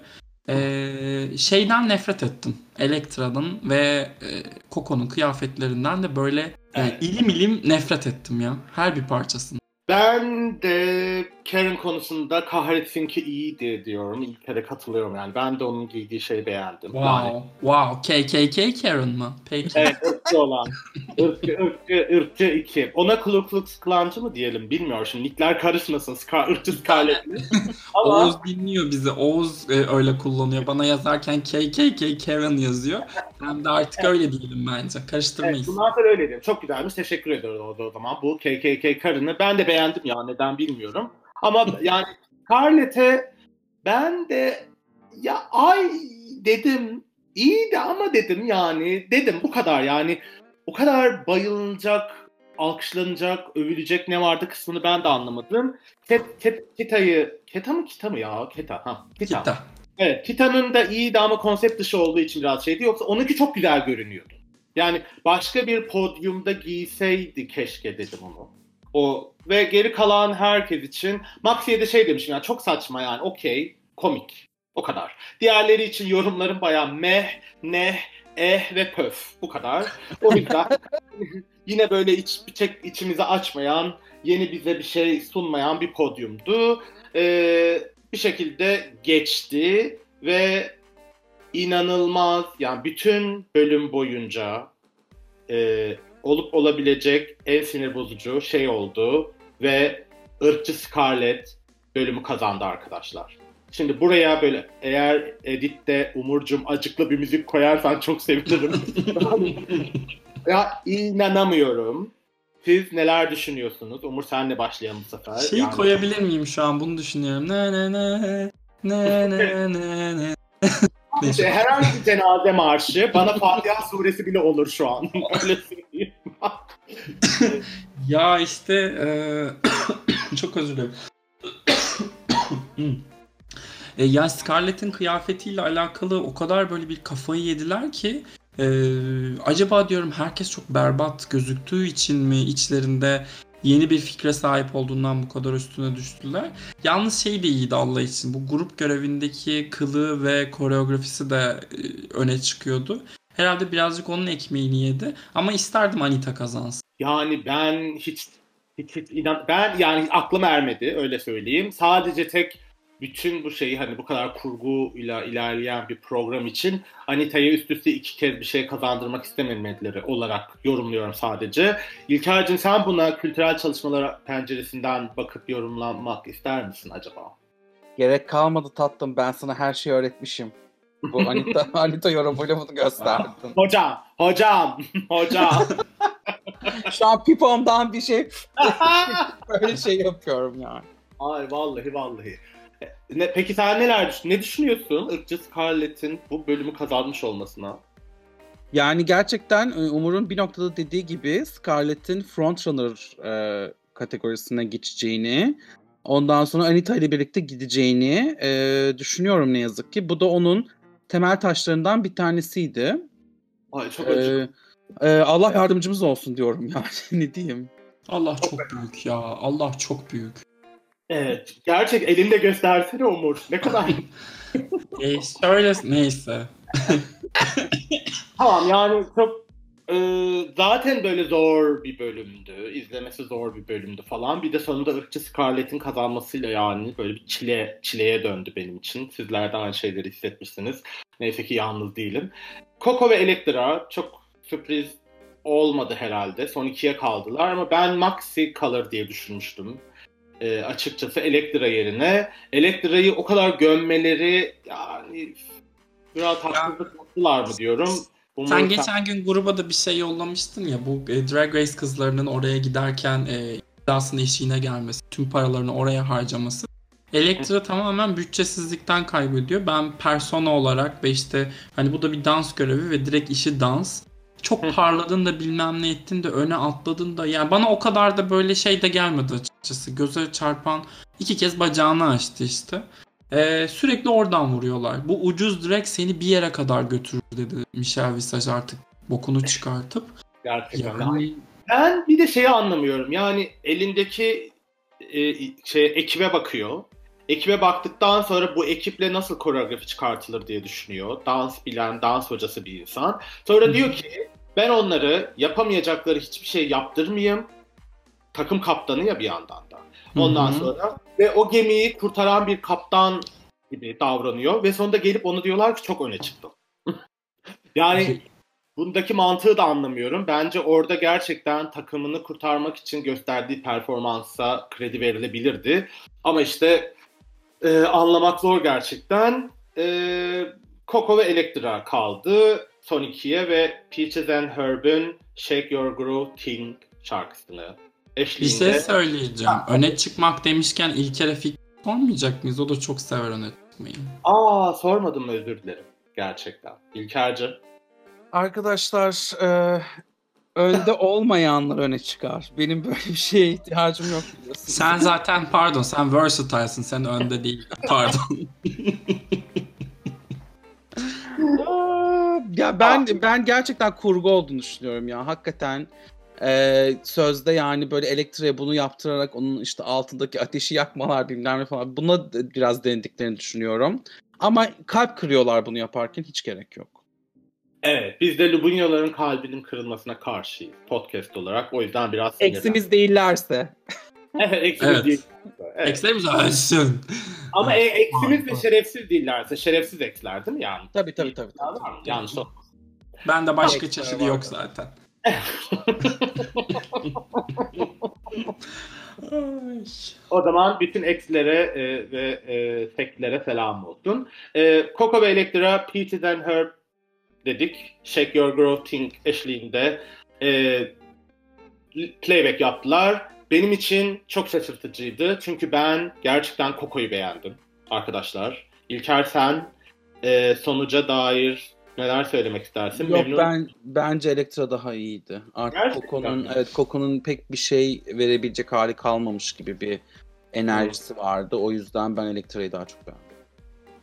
Ee, şeyden nefret ettim. Elektra'nın ve e, Coco'nun kıyafetlerinden de böyle yani Evet. ilim ilim nefret ettim ya. Her bir parçasını. Ben de Karen konusunda kahretsin ki iyiydi diyorum. İlk kere katılıyorum yani. Ben de onun giydiği şeyi beğendim. Yani, Wow. Wow. KKK Karen mı? Peki. evet, ırkçı olan. Irkçı, ırkçı, ırkçı iki. Ona Ku Klux Klancı mı diyelim bilmiyorum. Şimdi nickler karışmasın. Scar, ırkçı Scarlett'li. Ama Oğuz dinliyor bizi. Oğuz e, öyle kullanıyor. Bana yazarken KKK Karen yazıyor. Ben de artık öyle diyelim bence. Evet, Karıştırmayız. bundan sonra öyle diyeyim. Çok güzelmiş. Teşekkür ediyorum o, zaman. Bu KKK karını ben de beğendim ya. Neden bilmiyorum. Ama yani Scarlett'e ben de ya ay dedim. İyiydi ama dedim yani. Dedim bu kadar yani. O kadar bayılınacak, alkışlanacak, övülecek ne vardı kısmını ben de anlamadım. Ket, ket, Keta'yı, Keta mı Kita mı ya? Keta. Ha, Kita. Kita. Evet, Titan'ın da iyiydi ama konsept dışı olduğu için biraz şeydi. Yoksa onunki çok güzel görünüyordu. Yani başka bir podyumda giyseydi keşke dedim onu. O ve geri kalan herkes için Maxi'ye de şey demişim yani çok saçma yani okey komik o kadar. Diğerleri için yorumlarım bayağı meh, neh, eh ve pöf bu kadar. O yüzden yine böyle iç, çek, içimizi açmayan, yeni bize bir şey sunmayan bir podyumdu. Ee, bir şekilde geçti ve inanılmaz yani bütün bölüm boyunca e, olup olabilecek en sinir bozucu şey oldu ve ırkçı Scarlett bölümü kazandı arkadaşlar. Şimdi buraya böyle eğer editte Umurcum acıklı bir müzik koyarsan çok sevinirim. ya inanamıyorum. Siz neler düşünüyorsunuz? Umur senle başlayalım bu sefer. Şeyi Yani- koyabilir miyim şu an? Bunu düşünüyorum. Ne ne ne ne ne ne ne. İşte herhangi bir cenaze marşı bana Fatiha suresi bile olur şu an. Öyle. Ya işte eee, çok özür dilerim. E, yani Scarlett'in kıyafetiyle alakalı o kadar böyle bir kafayı yediler ki e, acaba diyorum herkes çok berbat gözüktüğü için mi içlerinde yeni bir fikre sahip olduğundan bu kadar üstüne düştüler. Yalnız şey de iyiydi Allah için. Bu grup görevindeki kılığı ve koreografisi de e, öne çıkıyordu. Herhalde birazcık onun ekmeğini yedi. Ama isterdim Anita kazansın. Yani ben hiç hiç, hiç inan ben yani aklım ermedi öyle söyleyeyim. Sadece tek bütün bu şeyi hani bu kadar kurguyla ilerleyen bir program için Anita'ya üst üste iki kez bir şey kazandırmak istememedileri olarak yorumluyorum sadece. İlker'cim sen buna kültürel çalışmalar penceresinden bakıp yorumlanmak ister misin acaba? Gerek kalmadı tatlım ben sana her şeyi öğretmişim. Bu Anita, Anita yorumuyla bunu gösterdin. Hocam, hocam, hocam. Şu an pipomdan bir şey böyle şey yapıyorum yani. Ay vallahi vallahi. Ne, peki sen neler düşün, ne düşünüyorsun ırkçı Scarlett'in bu bölümü kazanmış olmasına? Yani gerçekten e, Umur'un bir noktada dediği gibi Scarlett'in frontrunner e, kategorisine geçeceğini, ondan sonra Anita ile birlikte gideceğini e, düşünüyorum ne yazık ki. Bu da onun temel taşlarından bir tanesiydi. Ay çok acı. E, e, Allah yardımcımız olsun diyorum yani ne diyeyim. Allah çok büyük ya. Allah çok büyük. Evet. Gerçek elinde göstersene Umur. Ne kadar. e, şöyle neyse. tamam yani çok e, zaten böyle zor bir bölümdü. İzlemesi zor bir bölümdü falan. Bir de sonunda ırkçı Scarlett'in kazanmasıyla yani böyle bir çile çileye döndü benim için. Sizler de aynı şeyleri hissetmişsiniz. Neyse ki yalnız değilim. Coco ve Elektra çok sürpriz olmadı herhalde. Son ikiye kaldılar ama ben Maxi kalır diye düşünmüştüm. E, açıkçası Elektra yerine. Elektra'yı o kadar gömmeleri yani biraz haksızlık yaptılar mı diyorum. Umarım sen geçen gün gruba da bir şey yollamıştın ya bu e, Drag Race kızlarının oraya giderken e, iddiasının eşiğine gelmesi, tüm paralarını oraya harcaması. Elektra tamamen bütçesizlikten kaybediyor. Ben persona olarak ve işte hani bu da bir dans görevi ve direkt işi dans. Çok parladın da bilmem ne ettin de öne atladın da yani bana o kadar da böyle şey de gelmedi açıkçası. Göze çarpan iki kez bacağını açtı işte. Ee, sürekli oradan vuruyorlar. Bu ucuz direkt seni bir yere kadar götürür dedi Michel Visage artık bokunu çıkartıp. Gerçekten. Yani... Ben bir de şeyi anlamıyorum. Yani elindeki e, şey ekibe bakıyor. Ekibe baktıktan sonra bu ekiple nasıl koreografi çıkartılır diye düşünüyor. Dans bilen, dans hocası bir insan. Sonra diyor ki ben onları yapamayacakları hiçbir şey yaptırmayayım. Takım kaptanı ya bir yandan da. Ondan Hı-hı. sonra ve o gemiyi kurtaran bir kaptan gibi davranıyor ve sonunda gelip onu diyorlar ki çok öne çıktın. yani bundaki mantığı da anlamıyorum. Bence orada gerçekten takımını kurtarmak için gösterdiği performansa kredi verilebilirdi. Ama işte e, anlamak zor gerçekten. E, Coco ve Elektra kaldı son ikiye ve Peaches and Herb'ün Shake Your Groove King şarkısını eşliğinde. Bir şey söyleyeceğim. Öne çıkmak demişken İlker'e fikir sormayacak mıyız? O da çok sever öne çıkmayı. Aa sormadım özür dilerim. Gerçekten. İlker'cim. Arkadaşlar e, önde olmayanlar öne çıkar. Benim böyle bir şeye ihtiyacım yok biliyorsun. Sen zaten pardon sen versatile'sın. Sen önde değil. Pardon. ya ben ben gerçekten kurgu olduğunu düşünüyorum ya. Hakikaten ee, sözde yani böyle elektriğe bunu yaptırarak onun işte altındaki ateşi yakmalar bilmem ne falan buna biraz denediklerini düşünüyorum. Ama kalp kırıyorlar bunu yaparken hiç gerek yok. Evet biz de Lubunyaların kalbinin kırılmasına karşıyız podcast olarak o yüzden biraz Eksimiz değillerse. evet eksimiz evet. değil. Evet. Eksimiz olsun. Ama e, eksimiz ve şerefsiz değillerse şerefsiz eksler değil mi yani? Tabii tabii tabii. tabii. tabii. Yanlış. Ben de başka çeşidi yok zaten. o zaman bütün ekslere e, ve e, teklere selam olsun. E, Coco ve Elektra, Peaches and Herb dedik. Shake Your Groove Thing eşliğinde e, playback yaptılar. Benim için çok şaşırtıcıydı. Çünkü ben gerçekten Coco'yu beğendim arkadaşlar. İlker sen e, sonuca dair Neler söylemek istersin? Yok Memnun... ben bence Elektra daha iyiydi. Artık Coco'nun evet Coco'nun pek bir şey verebilecek hali kalmamış gibi bir enerjisi vardı. O yüzden ben Elektra'yı daha çok beğendim.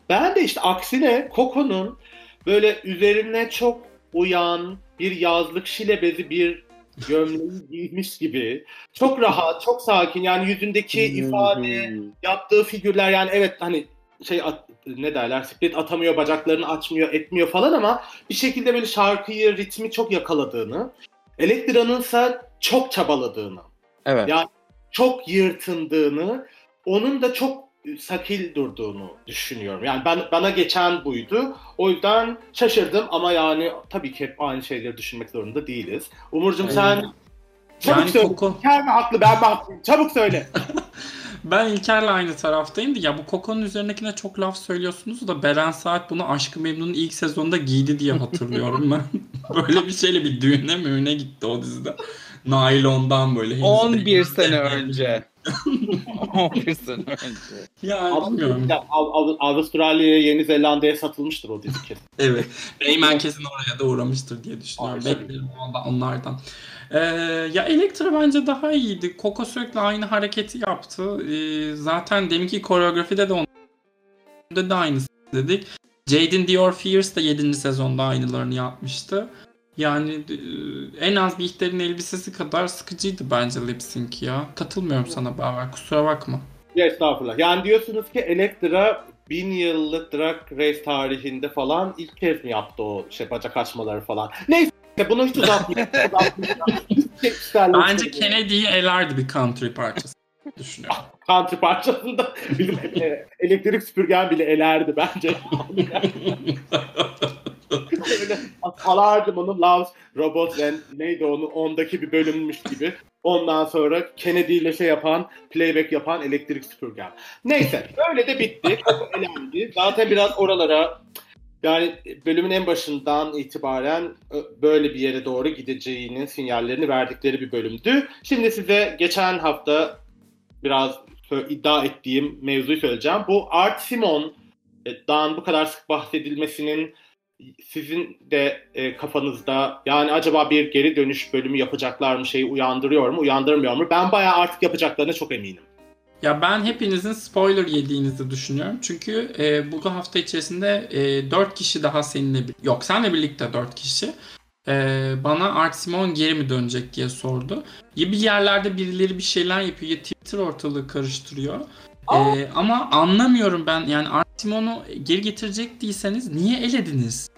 Ben de işte aksine Coco'nun böyle üzerine çok uyan bir yazlık şile bezi bir gömleği giymiş gibi. Çok rahat, çok sakin. Yani yüzündeki ifade, yaptığı figürler yani evet hani şey at, ne derler split atamıyor bacaklarını açmıyor etmiyor falan ama bir şekilde böyle şarkıyı ritmi çok yakaladığını Elektra'nın ise çok çabaladığını evet. yani çok yırtındığını onun da çok sakil durduğunu düşünüyorum. Yani ben bana geçen buydu. O yüzden şaşırdım ama yani tabii ki hep aynı şeyleri düşünmek zorunda değiliz. Umurcum sen çabuk yani söyle. Coco... Ker mi haklı ben mi haklıyım? Çabuk söyle. Ben İlker'le aynı taraftayım. Ya bu Coco'nun üzerindekine çok laf söylüyorsunuz da Beren Saat bunu Aşkı Memnun'un ilk sezonunda giydi diye hatırlıyorum ben. Böyle bir şeyle bir düğüne müğüne gitti o dizide. Naylondan böyle. henüz 11 de- sene önce. 11 sene önce. Yani bilmiyorum. Av- Av- Avustralya'ya, Yeni Zelanda'ya satılmıştır o dizi kesin. Evet. Rayman kesin oraya da uğramıştır diye düşünüyorum. Ay, tabii. Beklerim onlardan. Ee, ya Elektra bence daha iyiydi. Coco sürekli aynı hareketi yaptı. Ee, zaten deminki koreografide de onu de aynısı dedik. Jaden Dior Fierce de 7. sezonda aynılarını yapmıştı. Yani e, en az bir ihterin elbisesi kadar sıkıcıydı bence lip sync ya. Katılmıyorum sana Baver kusura bakma. Ya estağfurullah. Yani diyorsunuz ki Elektra bin yıllık Drag Race tarihinde falan ilk kez mi yaptı o şey bacak açmaları falan. Neyse bunu hiç uzatmayacağım. Bence Kennedy'yi elerdi bir country parçası düşünüyorum. Country parçasında bizim elektrik süpürgen bile elerdi bence. Öyle salardım onu Loves, Robots and neydi onu ondaki bir bölünmüş gibi. Ondan sonra Kennedy ile şey yapan, playback yapan elektrik süpürgen. Neyse öyle de bitti. Elendi. Zaten biraz oralara yani bölümün en başından itibaren ö- böyle bir yere doğru gideceğinin sinyallerini verdikleri bir bölümdü. Şimdi size geçen hafta biraz iddia ettiğim mevzuyu söyleyeceğim. Bu Art Simon'dan bu kadar sık bahsedilmesinin sizin de e, kafanızda yani acaba bir geri dönüş bölümü yapacaklar mı şeyi uyandırıyor mu uyandırmıyor mu? Ben bayağı artık yapacaklarına çok eminim. Ya ben hepinizin spoiler yediğinizi düşünüyorum. Çünkü e, bu hafta içerisinde e, 4 kişi daha seninle yok senle birlikte 4 kişi e, bana Art Simon geri mi dönecek diye sordu. Ya bir yerlerde birileri bir şeyler yapıyor ya Twitter ortalığı karıştırıyor. Aa. E, ama anlamıyorum ben yani Art Simon'u geri getirecek değilseniz niye elediniz?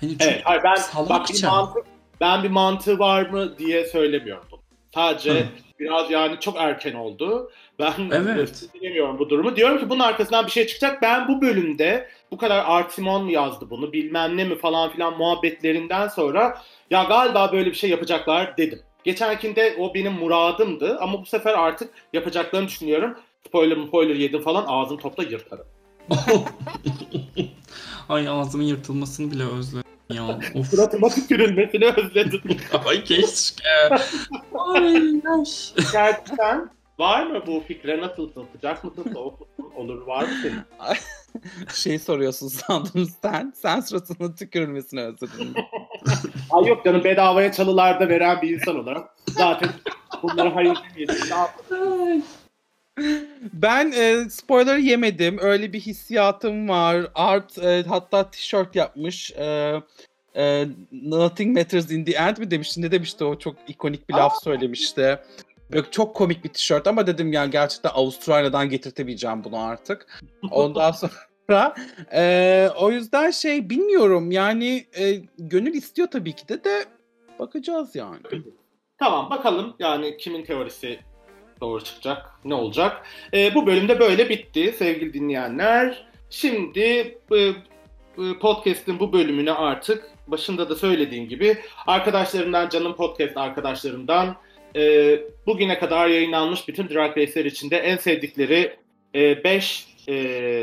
Hani çok Evet, hayır, ben salakça. bak bir mantık ben bir mantığı var mı diye söylemiyorum bunu. Sadece Hı. biraz yani çok erken oldu. Ben Evet. bilemiyorum bu durumu. Diyorum ki bunun arkasından bir şey çıkacak. Ben bu bölümde bu kadar Art Simon mu yazdı bunu bilmem ne mi falan filan muhabbetlerinden sonra ya galiba böyle bir şey yapacaklar dedim. Geçenkinde o benim muradımdı ama bu sefer artık yapacaklarını düşünüyorum. Spoiler spoiler yedim falan ağzım topla yırtarım. Ay ağzımın yırtılmasını bile özledim ya. Of. Suratıma tükürülmesini özledim. Ay keşke. Ay, ay. Gerçekten var mı bu fikre nasılsın? Sıcak mısın? Soğuk musun? Olur var mı senin? Şey soruyorsun sandım sen. Sen suratına tükürülmesini özledin? Ay yok canım bedavaya çalılarda veren bir insan olarak zaten bunlara hayır demeyelim. Ne yapalım? Ben e, spoiler yemedim. Öyle bir hissiyatım var. Art e, hatta tişört yapmış. E, e, Nothing matters in the end mi demişti? Ne demişti o? Çok ikonik bir laf söylemişti. Böyle çok komik bir tişört ama dedim yani gerçekten Avustralya'dan getirtebileceğim bunu artık. Ondan sonra e, o yüzden şey bilmiyorum yani e, gönül istiyor tabii ki de de bakacağız yani. Tamam bakalım yani kimin teorisi doğru çıkacak, ne olacak. Ee, bu bölümde böyle bitti sevgili dinleyenler. Şimdi e, e, podcast'in bu bölümünü artık başında da söylediğim gibi arkadaşlarımdan, canım podcast arkadaşlarımdan e, bugüne kadar yayınlanmış bütün Drag Race'ler içinde en sevdikleri 5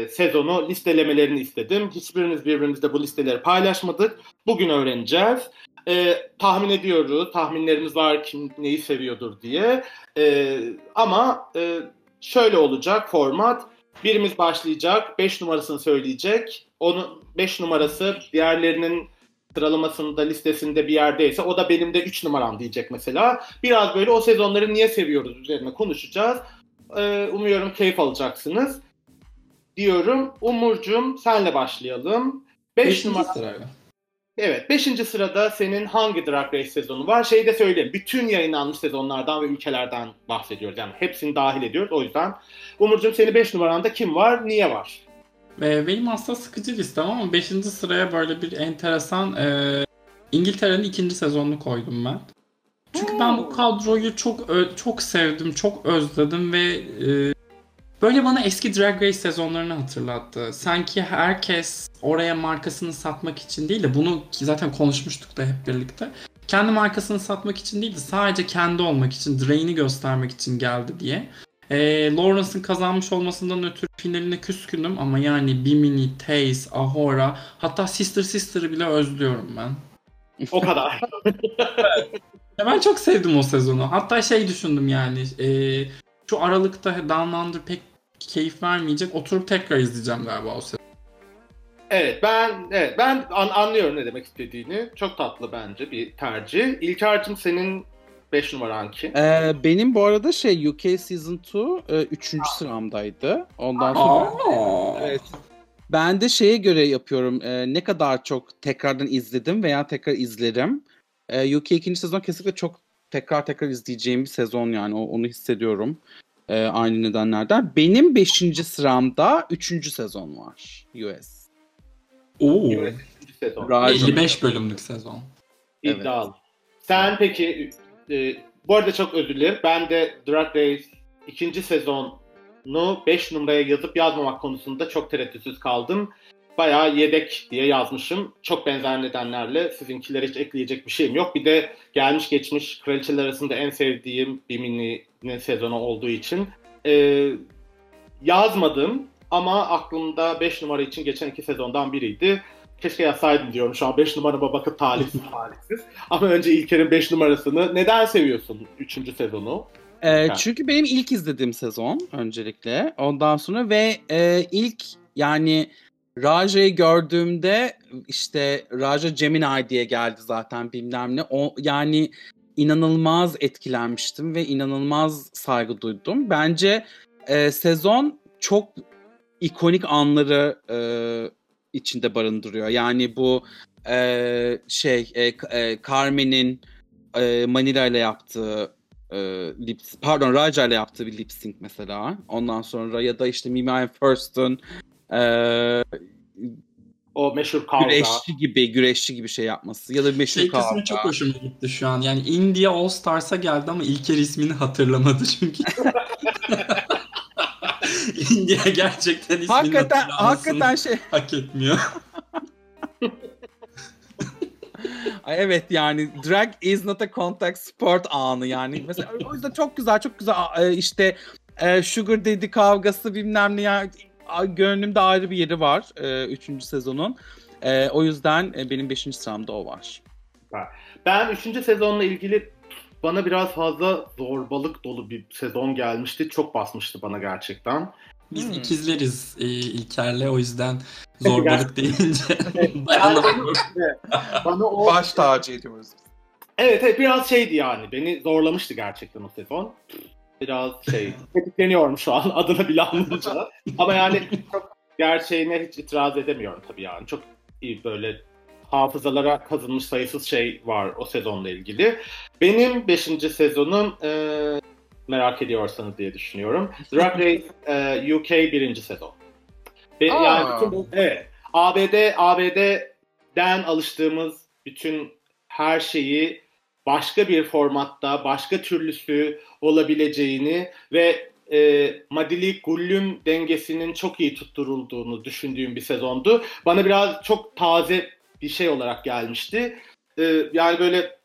sezonu listelemelerini istedim. Hiçbiriniz birbirimizle bu listeleri paylaşmadık. Bugün öğreneceğiz. E, tahmin ediyoruz, tahminlerimiz var kim neyi seviyordur diye. E, ama e, şöyle olacak format. Birimiz başlayacak, 5 numarasını söyleyecek. Onun 5 numarası diğerlerinin sıralamasında, listesinde bir yerdeyse o da benim de 3 numaram diyecek mesela. Biraz böyle o sezonları niye seviyoruz üzerine konuşacağız. E, umuyorum keyif alacaksınız. Diyorum. Umurcum senle başlayalım. 5 Beşinci numara. sırayla. Evet 5. sırada senin hangi Drag Race sezonu var? Şeyi de söyleyeyim. Bütün yayınlanmış sezonlardan ve ülkelerden bahsediyoruz. Yani hepsini dahil ediyoruz. O yüzden Umurcuğum seni 5 numaranda kim var? Niye var? Ve benim aslında sıkıcı listem ama 5. sıraya böyle bir enteresan e, İngiltere'nin ikinci sezonunu koydum ben. Çünkü ben bu kadroyu çok çok sevdim, çok özledim ve e, böyle bana eski Drag Race sezonlarını hatırlattı. Sanki herkes oraya markasını satmak için değil de bunu zaten konuşmuştuk da hep birlikte. Kendi markasını satmak için değil de sadece kendi olmak için, Drain'i göstermek için geldi diye. E, Lawrence'ın kazanmış olmasından ötürü finaline küskünüm ama yani Bimini, Taze, Ahora hatta Sister Sister'ı bile özlüyorum ben. O kadar. Ya ben çok sevdim o sezonu. Hatta şey düşündüm yani. E, şu aralıkta Down Under pek keyif vermeyecek. Oturup tekrar izleyeceğim galiba o sezonu. Evet ben evet ben an, anlıyorum ne demek istediğini. Çok tatlı bence bir tercih. İlker'cim senin 5 numaran kim? Ee, benim bu arada şey UK Season 2 3. sıramdaydı. Ondan sonra Aa. evet. Ben de şeye göre yapıyorum. e, ne kadar çok tekrardan izledim veya tekrar izlerim. E, UK ikinci sezon kesinlikle çok tekrar tekrar izleyeceğim bir sezon yani. O- onu hissediyorum. E, aynı nedenlerden. Benim 5. sıramda 3. sezon var. US. Oo. Üçüncü sezon. Raja. 55 bölümlük sezon. Evet. İddialı. Sen peki e, bu arada çok özür dilerim. Ben de Drag Race ikinci sezonu 5 numaraya yazıp yazmamak konusunda çok tereddütsüz kaldım. Bayağı yedek diye yazmışım. Çok benzer nedenlerle sizinkilere hiç ekleyecek bir şeyim yok. Bir de gelmiş geçmiş kraliçeler arasında en sevdiğim bir mini sezonu olduğu için e, yazmadım ama aklımda 5 numara için geçen iki sezondan biriydi. Keşke yazsaydım diyorum şu an 5 numarama bakıp talihsiz talihsiz. Ama önce İlker'in 5 numarasını neden seviyorsun 3. sezonu? Evet. çünkü benim ilk izlediğim sezon öncelikle. Ondan sonra ve e, ilk yani Raja'yı gördüğümde işte Raja Gemini diye geldi zaten bilmem ne. O, yani inanılmaz etkilenmiştim ve inanılmaz saygı duydum. Bence e, sezon çok ikonik anları e, içinde barındırıyor. Yani bu e, şey e, e, Carmen'in e, Manila ile yaptığı e, lip, pardon Raja ile yaptığı bir lip sync mesela. Ondan sonra ya da işte Mimi First'ın e, O meşhur kavga. güreşçi gibi güreşçi gibi şey yapması ya da meşhur Şey kavga. kısmı çok hoşuma gitti şu an. Yani India All Stars'a geldi ama İlker ismini hatırlamadı çünkü. India gerçekten isminin Hakikaten hakikaten şey hak etmiyor. Ay evet yani drag is not a contact sport anı yani. Mesela o yüzden çok güzel çok güzel e, işte e, Sugar Daddy kavgası bilmem ne yani gönlümde ayrı bir yeri var e, üçüncü sezonun. E, o yüzden e, benim beşinci sıramda o var. Ben 3. sezonla ilgili bana biraz fazla zorbalık dolu bir sezon gelmişti. Çok basmıştı bana gerçekten. Biz Hmm. ikizleriz e, İlker'le o yüzden zorbalık deyince dayanamıyorum. Bana o Baş tacı ediyoruz. Evet, evet biraz şeydi yani. Beni zorlamıştı gerçekten o sezon. Biraz şey, tetikleniyorum şu an adını bile anlayınca. Ama yani çok gerçeğine hiç itiraz edemiyorum tabii yani. Çok iyi böyle hafızalara kazınmış sayısız şey var o sezonla ilgili. Benim 5. sezonum e, merak ediyorsanız diye düşünüyorum. Drag Race e, UK 1. sezon. Ve Aa. yani bütün, evet, ABD ABD'den alıştığımız bütün her şeyi başka bir formatta, başka türlüsü olabileceğini ve e, Madili Gullüm dengesinin çok iyi tutturulduğunu düşündüğüm bir sezondu. Bana biraz çok taze bir şey olarak gelmişti. E, yani böyle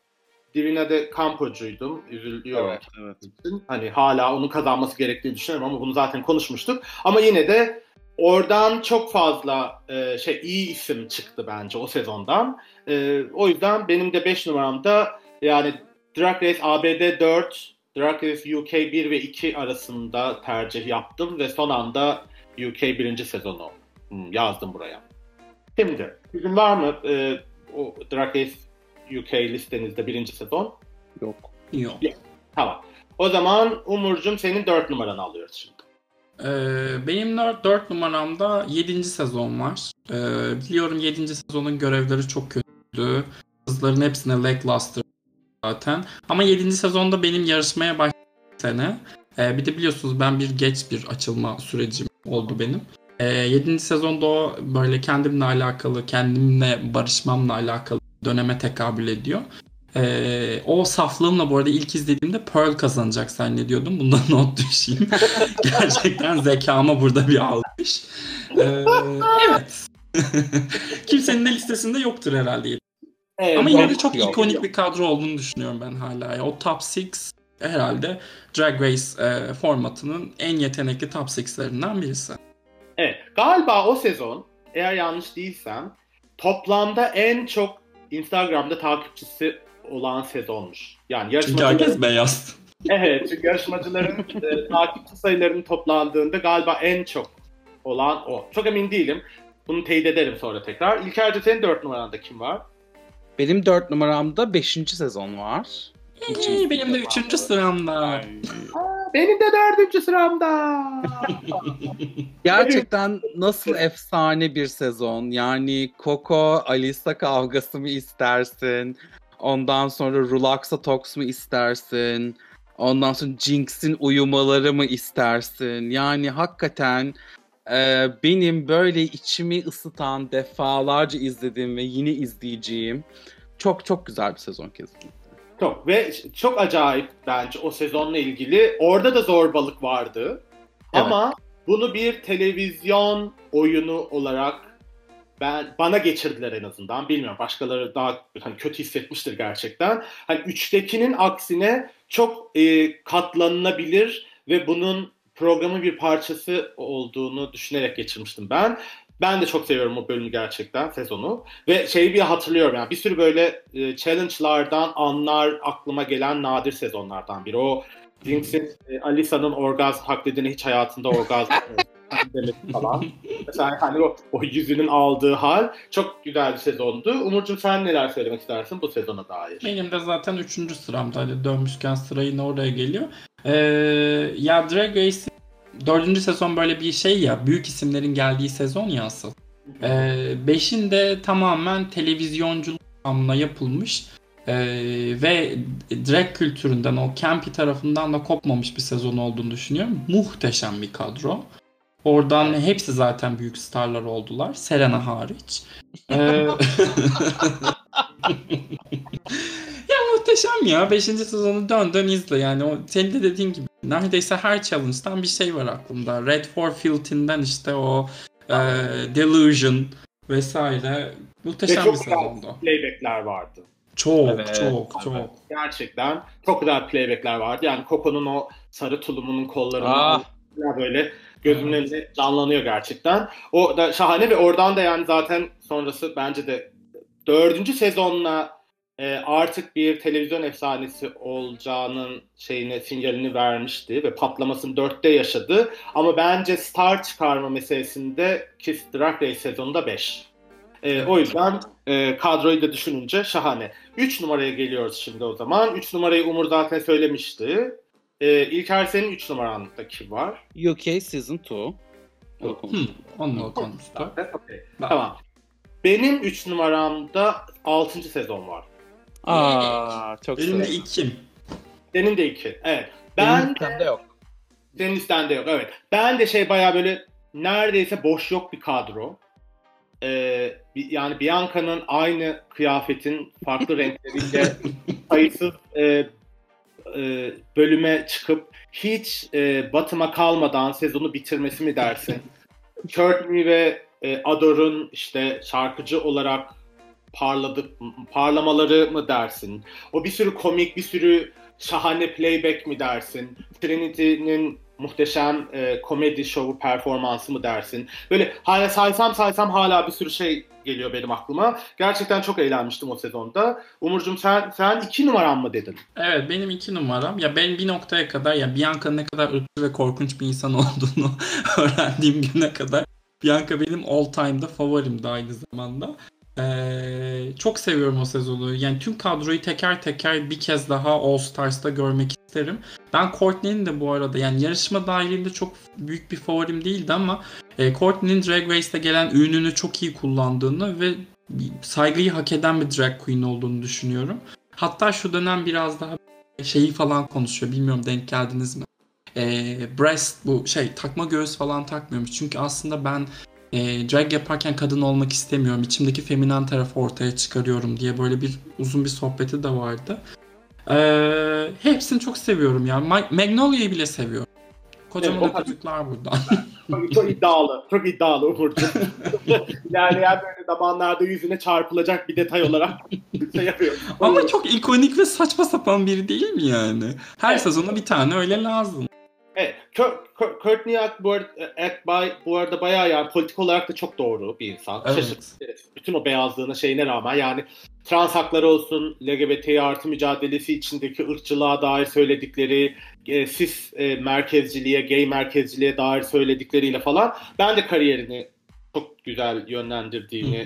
Divina de Campo'cuydum. Üzülüyorum. Evet, evet. Hani hala onun kazanması gerektiğini düşünüyorum ama bunu zaten konuşmuştuk. Ama yine de oradan çok fazla e, şey iyi isim çıktı bence o sezondan. E, o yüzden benim de 5 numaramda yani Drag Race ABD 4, Drag Race UK 1 ve 2 arasında tercih yaptım ve son anda UK 1. sezonu hmm, yazdım buraya. Şimdi sizin var mı e, o Drag Race UK listenizde birinci sezon? Yok. Yok. Tamam. O zaman Umurcuğum senin 4 numaranı alıyoruz şimdi. Ee, benim 4 numaramda 7. sezon var. Ee, biliyorum 7. sezonun görevleri çok kötü. Kızların hepsine lackluster zaten. Ama 7. sezonda benim yarışmaya başladığım sene. Ee, bir de biliyorsunuz ben bir geç bir açılma sürecim oldu benim. Ee, 7. sezonda o böyle kendimle alakalı, kendimle barışmamla alakalı döneme tekabül ediyor. Ee, o saflığımla bu arada ilk izlediğimde Pearl kazanacak zannediyordum. Bundan not düşeyim. Gerçekten zekama burada bir almış. Ee, evet. Kimsenin de listesinde yoktur herhalde. Evet, Ama yine de yok, çok yok. ikonik bir kadro olduğunu düşünüyorum ben hala. Ya, o top 6 herhalde Drag Race e, formatının en yetenekli top 6'lerinden birisi. Evet. Galiba o sezon eğer yanlış değilsem toplamda en çok Instagram'da takipçisi olan sezonmuş. Yani Çünkü yarışmacıların, herkes beyaz. evet, çünkü yarışmacıların e, takipçi sayılarının toplandığında galiba en çok olan o. Çok emin değilim. Bunu teyit ederim sonra tekrar. İlker'de senin 4 numaranda kim var? Benim 4 numaramda 5. sezon var. Hey, benim de üçüncü sıramda. Benim de dördüncü sıramda. Gerçekten nasıl efsane bir sezon. Yani Coco Alisa kavgası mı istersin? Ondan sonra Relaxa Talks mu istersin? Ondan sonra Jinx'in uyumaları mı istersin? Yani hakikaten e, benim böyle içimi ısıtan defalarca izlediğim ve yine izleyeceğim çok çok güzel bir sezon kesinlikle. Çok ve çok acayip bence o sezonla ilgili. Orada da zorbalık vardı. Evet. Ama bunu bir televizyon oyunu olarak ben bana geçirdiler en azından. Bilmiyorum başkaları daha hani kötü hissetmiştir gerçekten. Hani üçtekinin aksine çok e, katlanılabilir ve bunun programın bir parçası olduğunu düşünerek geçirmiştim ben. Ben de çok seviyorum o bölümü gerçekten sezonu. Ve şeyi bir hatırlıyorum yani bir sürü böyle e, challenge'lardan anlar aklıma gelen nadir sezonlardan biri. O Jinx'in e, Alisa'nın orgazm taklidini hiç hayatında orgazm demesi falan. Mesela hani o, o yüzünün aldığı hal çok güzel bir sezondu. Umurcuğum sen neler söylemek istersin bu sezona dair? Benim de zaten üçüncü sıramda. Hadi dönmüşken sıra oraya geliyor. Ee, ya Drag Race'in dördüncü sezon böyle bir şey ya. Büyük isimlerin geldiği sezon ya asıl. Ee, beşinde tamamen televizyonculuk anlamına yapılmış ee, ve drag kültüründen o campy tarafından da kopmamış bir sezon olduğunu düşünüyorum. Muhteşem bir kadro. Oradan hepsi zaten büyük starlar oldular. Serena hariç. Ee, muhteşem ya. Beşinci sezonu dön dön izle yani. O, senin de dediğin gibi neredeyse her challenge'dan bir şey var aklımda. Red for Filthin'den işte o e, Delusion vesaire. Ve Muhteşem bir çok güzel sezondu. playbackler vardı. Çok Evet, çok evet. çok. Gerçekten çok güzel playbackler vardı. Yani Coco'nun o sarı tulumunun kollarını Ah. böyle gözümün önünde canlanıyor gerçekten. O da şahane ve oradan da yani zaten sonrası bence de dördüncü sezonla e, artık bir televizyon efsanesi olacağının şeyine sinyalini vermişti ve patlamasını dörtte yaşadı. Ama bence star çıkarma meselesinde Kiss Drag Race sezonunda 5. E, o yüzden e, kadroyu da düşününce şahane. 3 numaraya geliyoruz şimdi o zaman. 3 numarayı Umur zaten söylemişti. E, İlker senin 3 numaranda kim var? UK Season 2. Hı, onunla konuştuk. Okay. Tamam. Benim 3 numaramda 6. sezon var. Aa çok Benim de severim. ikim. Senin de 2. Evet. Benim Ben listemde yok. senin listende yok. Evet. Ben de şey bayağı böyle neredeyse boş yok bir kadro. Ee, bi- yani Bianca'nın aynı kıyafetin farklı renkleriyle sayısız e, e, bölüme çıkıp hiç e, batıma kalmadan sezonu bitirmesi mi dersin? Courtney ve e, Ador'un işte şarkıcı olarak parladık parlamaları mı dersin? O bir sürü komik, bir sürü şahane playback mi dersin? Trinity'nin muhteşem e, komedi şovu performansı mı dersin? Böyle hala saysam saysam hala bir sürü şey geliyor benim aklıma. Gerçekten çok eğlenmiştim o sezonda. Umurcuğum sen sen iki numaran mı dedin? Evet benim iki numaram. Ya ben bir noktaya kadar ya Bianca ne kadar ırkçı ve korkunç bir insan olduğunu öğrendiğim güne kadar Bianca benim all time'da favorimdi aynı zamanda. Ee, çok seviyorum o sezonu. Yani tüm kadroyu teker teker bir kez daha All Stars'ta görmek isterim. Ben Courtney'nin de bu arada yani yarışma dahilinde çok büyük bir favorim değildi ama e, Courtney'nin Drag Race'te gelen ününü çok iyi kullandığını ve saygıyı hak eden bir drag queen olduğunu düşünüyorum. Hatta şu dönem biraz daha şeyi falan konuşuyor. Bilmiyorum denk geldiniz mi? Ee, breast bu şey takma göğüs falan takmıyormuş. Çünkü aslında ben e, drag yaparken kadın olmak istemiyorum. İçimdeki feminen tarafı ortaya çıkarıyorum diye böyle bir uzun bir sohbeti de vardı. Ee, hepsini çok seviyorum ya. Ma- Magnolia'yı bile seviyorum. Kocaman Evet, çocuklar buradan. Çok, iddialı. Çok iddialı Umurcuğum. İlerleyen böyle zamanlarda yüzüne çarpılacak bir detay olarak şey yapıyor. Ama çok ikonik ve saçma sapan biri değil mi yani? Her Evet. sezona bir tane öyle lazım. Evet, Courtney Ackbar, Ackbay bu arada bayağı yani politik olarak da çok doğru bir insan. Evet. Şaşırtıcı. Bütün o beyazlığına şeyine rağmen yani trans hakları olsun, LGBT artı mücadelesi içindeki ırkçılığa dair söyledikleri, e, cis e, merkezciliğe, gay merkezciliğe dair söyledikleriyle falan ben de kariyerini çok güzel yönlendirdiğini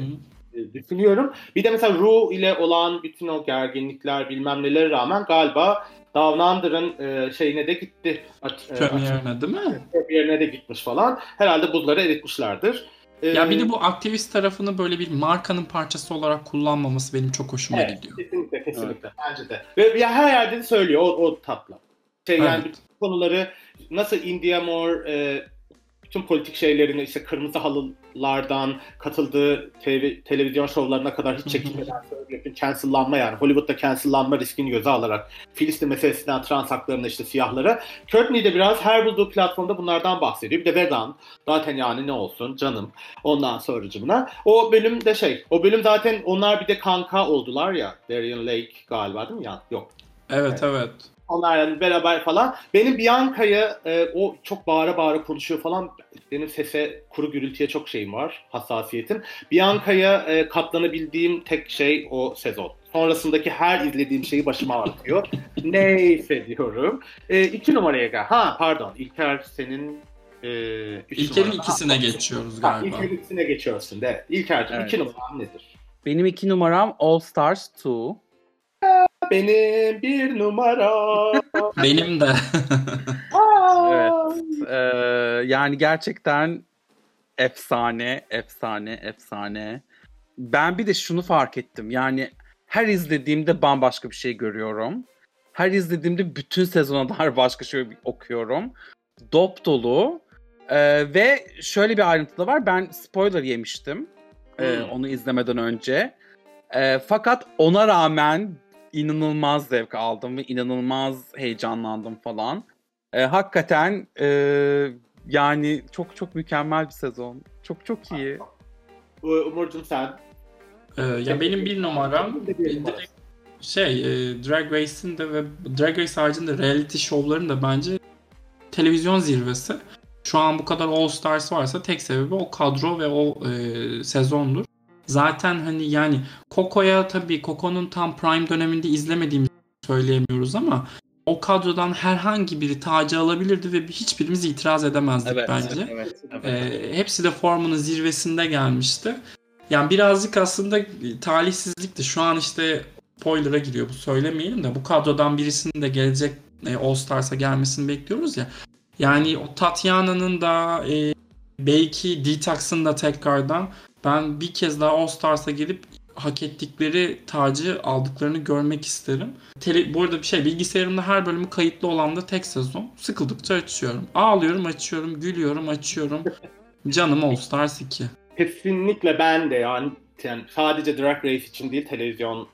Hı hı. e, düşünüyorum. Bir de mesela Ru ile olan bütün o gerginlikler bilmem nelere rağmen galiba Down Under'ın e, şeyine de gitti. E, Premierine değil mi? Premierine de gitmiş falan. Herhalde buzları eritmişlerdir. E, Ya bir de bu aktivist tarafını böyle bir markanın parçası olarak kullanmaması benim çok hoşuma evet, gidiyor. Kesinlikle kesinlikle. Bence de. Ve ya her yerde de söylüyor o, o tatlı. Şey yani Evet. bütün konuları nasıl India Moore e, bütün politik şeylerini işte kırmızı halılardan katıldığı TV, televizyon şovlarına kadar hiç çekinmeden. Bütün cancellanma yani Hollywood'da cancellanma riskini göze alarak Filistin meselesinden trans haklarına işte siyahlara. Courtney de biraz her bulduğu platformda bunlardan bahsediyor. Bir de vegan. Zaten yani ne olsun canım. Ondan sonracımına. O bölüm de şey. O bölüm zaten onlar bir de kanka oldular ya. Darian Lake galiba değil mi? Ya, yok. Evet evet. Onlar yani beraber falan. Benim Bianca'ya e, o çok bağıra bağıra konuşuyor falan. Benim sese kuru gürültüye çok şeyim var. Hassasiyetim. Bianca'ya e, katlanabildiğim tek şey o sezon. Sonrasındaki her izlediğim şeyi başıma ağrıtıyor. Neyse diyorum. E, iki numaraya gel. Ha pardon. İlker senin e, İlker'in ikisine Ha, geçiyoruz Ha, galiba. İlker'in ikisine geçiyorsun. Evet. İlker'cim Evet. iki numaram nedir? Benim iki numaram All Stars 2. Benim bir numara. Benim de. Aa! Ee, yani gerçekten efsane, efsane, efsane. Ben bir de şunu fark ettim. Yani her izlediğimde bambaşka bir şey görüyorum. Her izlediğimde bütün sezona dair başka şey okuyorum. Dop dolu. Ee, ve şöyle bir ayrıntı da var. Ben spoiler yemiştim. e, Hmm. onu izlemeden önce. E, fakat ona rağmen inanılmaz zevk aldım ve inanılmaz heyecanlandım falan. E, hakikaten e, yani çok çok mükemmel bir sezon. Çok çok iyi. Umurcuğum sen. Ee, ya benim bir numaram direkt şey e, Drag Race'in de ve Drag Race haricinde reality şovların da bence televizyon zirvesi. Şu an bu kadar All Stars varsa tek sebebi o kadro ve o e, sezondur. Zaten hani yani Coco'ya tabii Coco'nun tam prime döneminde izlemediğimizi söyleyemiyoruz ama o kadrodan herhangi biri tacı alabilirdi ve hiçbirimiz itiraz edemezdik bence. Evet, Ee, hepsi de formunun zirvesinde gelmişti. Yani birazcık aslında talihsizlikti. Şu an işte spoiler'a giriyor bu söylemeyelim de bu kadrodan birisinin de gelecek e, All Stars'a gelmesini bekliyoruz ya. Yani o Tatiana'nın da e, belki Detox'ın da tekrardan ben bir kez daha All Stars'a gelip hak ettikleri tacı aldıklarını görmek isterim. Tele, bu arada bir şey bilgisayarımda her bölümü kayıtlı olan da tek sezon. Sıkıldıkça açıyorum. Ağlıyorum açıyorum, gülüyorum açıyorum. Canım All Stars 2. Kesinlikle ben de yani, yani sadece Drag Race için değil televizyon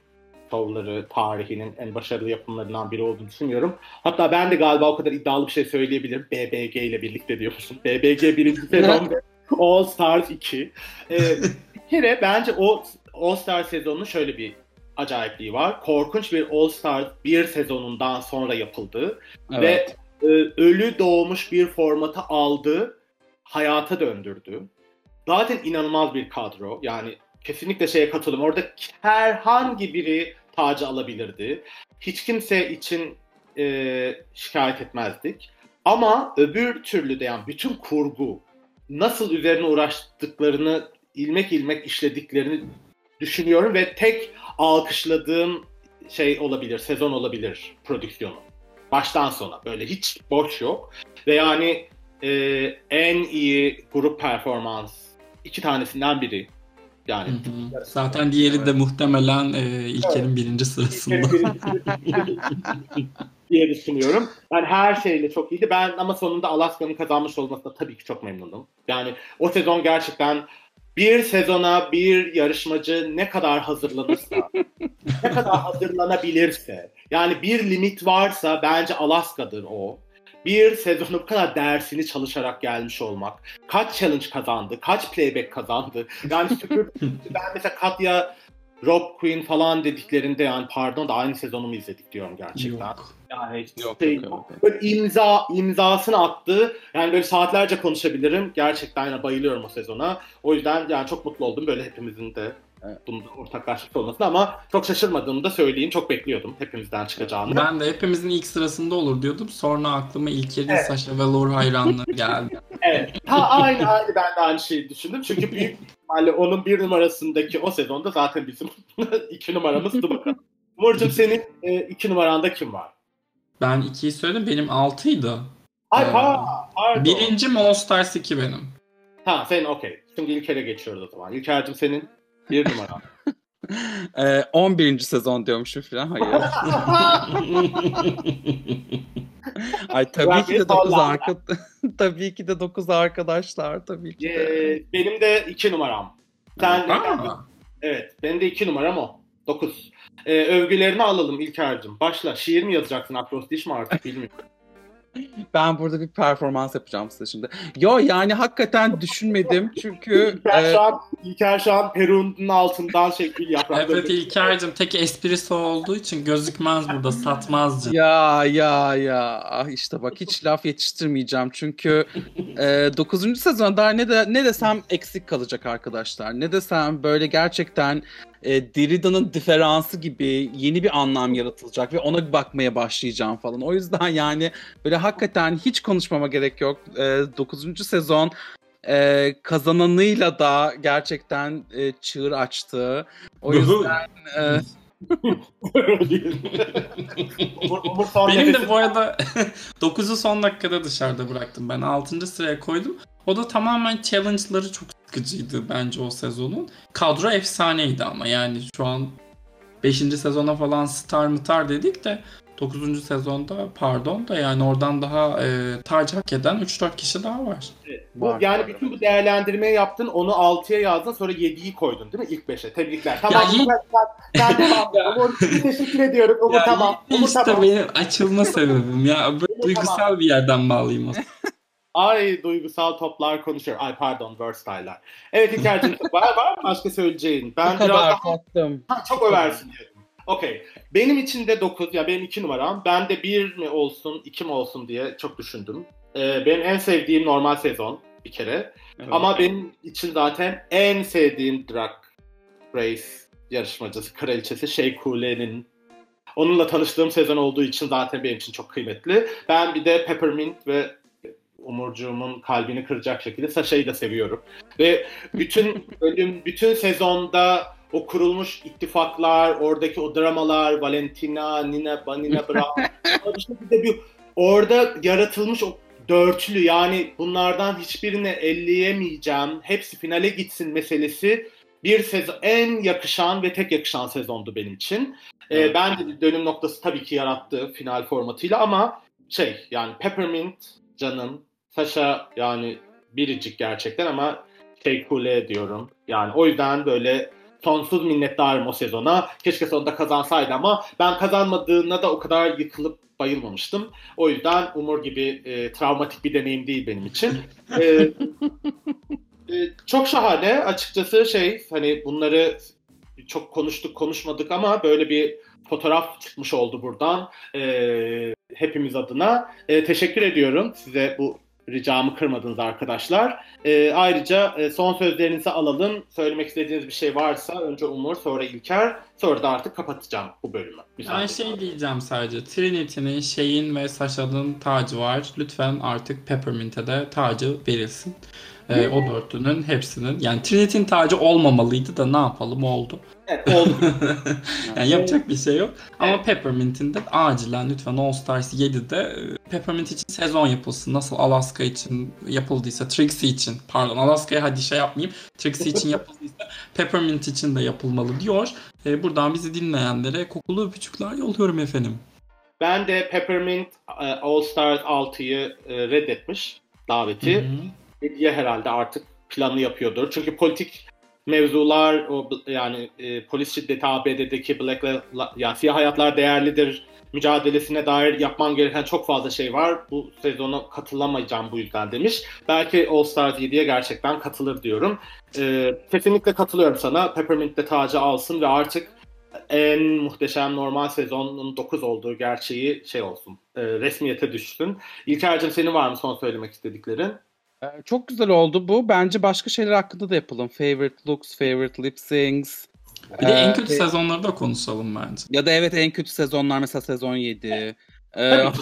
şovları tarihinin en başarılı yapımlarından biri olduğunu düşünüyorum. Hatta ben de galiba o kadar iddialı bir şey söyleyebilirim. BBG ile birlikte diyormuşum. BBG birinci sezon All Stars 2. Ee, bir kere bence o All Stars sezonunun şöyle bir acayipliği var. Korkunç bir All Stars bir sezonundan sonra yapıldı. Evet. Ve e, ölü doğmuş bir formatı aldı, hayata döndürdü. Zaten inanılmaz bir kadro. Yani kesinlikle şeye katılıyorum. Orada herhangi biri tacı alabilirdi. Hiç kimse için e, şikayet etmezdik. Ama öbür türlü de yani bütün kurgu nasıl üzerine uğraştıklarını ilmek ilmek işlediklerini düşünüyorum ve tek alkışladığım şey olabilir, sezon olabilir prodüksiyonu. Baştan sona böyle hiç boş yok. Ve yani e, en iyi grup performans iki tanesinden biri. Yani Hı hı. Zaten diğeri de muhtemelen e, İlker'in birinci sırasında. diye düşünüyorum. Ben her şeyle çok iyiydi. Ben ama sonunda Alaska'nın kazanmış olmasına tabii ki çok memnunum. Yani o sezon gerçekten bir sezona bir yarışmacı ne kadar hazırlanırsa, ne kadar hazırlanabilirse, yani bir limit varsa bence Alaska'dır o. Bir sezonu bu kadar dersini çalışarak gelmiş olmak. Kaç challenge kazandı, kaç playback kazandı. Yani süpür, ben mesela Katya Rob Quinn falan dediklerinde yani pardon da aynı sezonu mu izledik diyorum gerçekten. Yok. Yani hiç Yok, şey, yok, yok. Böyle imza imzasını attı. Yani böyle saatlerce konuşabilirim. Gerçekten yani bayılıyorum o sezona. O yüzden yani çok mutlu oldum böyle hepimizin de Evet. bunda ortaklaşlık olmasına ama çok şaşırmadığımı da söyleyeyim. Çok bekliyordum hepimizden çıkacağını. Ben de hepimizin ilk sırasında olur diyordum. Sonra aklıma İlker'in Evet. Sasha Velour hayranlığı geldi. Evet. Ha aynı aynı ben de aynı şeyi düşündüm. Çünkü büyük ihtimalle onun bir numarasındaki o sezonda zaten bizim iki numaramızdı bakalım. Umurcuğum senin e, iki numaranda kim var? Ben ikiyi söyledim. Benim altıydı. Ay Ee, pa, pardon. Birinci All Stars 2 benim. Ha senin okey. Şimdi İlker'e geçiyoruz o zaman. İlker'cim senin bir numaran. Ee, 11. sezon diyormuşum falan. Hayır. Ay tabii ki de 9 Vallahi. arka tabii ki de 9 arkadaşlar tabii ki de. Ee, benim de iki numaram. Sen de, Aa, evet benim de iki numaram o. Dokuz. Ee, övgülerini alalım İlker'cim. Başla. Şiir mi yazacaksın? Akrostiş mi artık bilmiyorum. Ben burada bir performans yapacağım size şimdi. Yo yani hakikaten düşünmedim çünkü İlker, e, şu an, İlker şu an Perun'un altından gül yaprakları. Evet İlker'cim tek esprisi olduğu için gözükmez burada satmazcı. Ya ya ya ah işte bak hiç laf yetiştirmeyeceğim çünkü e, 9. sezonda ne de ne desem eksik kalacak arkadaşlar. Ne desem böyle gerçekten e, Derrida'nın diferansı gibi yeni bir anlam yaratılacak ve ona bakmaya başlayacağım falan. O yüzden yani böyle hakikaten hiç konuşmama gerek yok. E, 9. sezon e, kazananıyla da gerçekten e, çığır açtı. O yüzden e, Benim de bu arada 9'u son dakikada dışarıda bıraktım. Ben 6. sıraya koydum. O da tamamen challenge'ları çok sıkıcıydı bence o sezonun. Kadro efsaneydi ama yani şu an 5. sezona falan star mıtar dedik de 9. sezonda pardon da yani oradan daha e, taç hak eden 3-4 kişi daha var. Bu, Var, yani var, bütün bu değerlendirmeyi yaptın, onu 6'ya yazdın, sonra 7'yi koydun değil mi? İlk 5'e. Tebrikler. Tamam. iyi- sen, sen devam. Umur, teşekkür ediyorum. Umur Ya tamam. Umur işte tamam. benim açılma sebebim ya. Böyle duygusal bir yerden bağlayayım zaman. Ay duygusal toplar konuşuyor. Ay pardon, versatiles'lar. Evet İlker'cim var, var mı başka söyleyeceğin? Ben bu biraz kadar daha tatlım. Ha, çok översin diyorum. Okey. Benim için de 9, ya benim 2 numaram. Ben de 1 mi olsun, 2 mi olsun diye çok düşündüm. Ee, benim en sevdiğim normal sezon bir kere. Evet. Ama benim için zaten en sevdiğim drag race yarışmacısı, kraliçesi Şey Coulee'nin onunla tanıştığım sezon olduğu için zaten benim için çok kıymetli. Ben bir de Peppermint ve Umurcuğumun kalbini kıracak şekilde Sasha'yı da seviyorum. Ve bütün bölüm, bütün sezonda o kurulmuş ittifaklar, oradaki o dramalar, Valentina, Nina, Brown, bir şekilde bir orada yaratılmış o dörtlü yani bunlardan hiçbirini elleyemeyeceğim, hepsi finale gitsin meselesi bir sezon en yakışan ve tek yakışan sezondu benim için. Ee, Evet. ben de dönüm noktası tabii ki yarattı final formatıyla ama şey yani Peppermint canım, Sasha yani biricik gerçekten ama şey kule diyorum. Yani o yüzden böyle sonsuz minnettarım o sezona. Keşke sonunda kazansaydı ama ben kazanmadığına da o kadar yıkılıp bayılmamıştım. O yüzden Umur gibi e, travmatik bir deneyim değil benim için. E, e, çok şahane açıkçası şey hani bunları çok konuştuk konuşmadık ama böyle bir fotoğraf çıkmış oldu buradan e, hepimiz adına. E, teşekkür ediyorum size bu ricamı kırmadınız arkadaşlar. E, ayrıca e, son sözlerinizi alalım. Söylemek istediğiniz bir şey varsa önce Umur sonra İlker sonra da artık kapatacağım bu bölümü. Ben Müsaade. şey diyeceğim sadece. Trinity'nin, Şeyin ve Sasha'nın tacı var. Lütfen artık Peppermint'e de tacı verilsin. Ee, o dörtlünün hepsinin. Yani Trinity'nin tacı olmamalıydı da ne yapalım oldu. Evet, oldu. yani yapacak bir şey yok. Ama Peppermint'in de acilen lütfen All Stars 7'de e, Peppermint için sezon yapılsın. Nasıl Alaska için yapıldıysa, Trixie için pardon Alaska'ya hadi şey yapmayayım. Trixie için yapıldıysa Peppermint için de yapılmalı diyor. E, buradan bizi dinleyenlere kokulu öpücükler yolluyorum efendim. ben de Peppermint e, All Stars 6'yı e, reddetmiş daveti. Hı hı. Hediye herhalde artık planı yapıyordur. Çünkü politik mevzular o yani e, polis şiddeti ABD'deki Black yani siyah hayatlar değerlidir mücadelesine dair yapman gereken çok fazla şey var. Bu sezona katılamayacağım bu yüzden demiş. Belki All Stars 7'ye gerçekten katılır diyorum. E, kesinlikle katılıyorum sana. Peppermint de tacı alsın ve artık en muhteşem normal sezonun 9 olduğu gerçeği şey olsun. E, resmiyete düşsün. İlker'cim senin var mı son söylemek istediklerin? Ee, çok güzel oldu bu. Bence başka şeyler hakkında da yapalım. Favorite looks, favorite lip syncs. Bir de en kötü ee, sezonları da konuşalım bence. Ya da evet en kötü sezonlar mesela sezon 7. Ee, ya.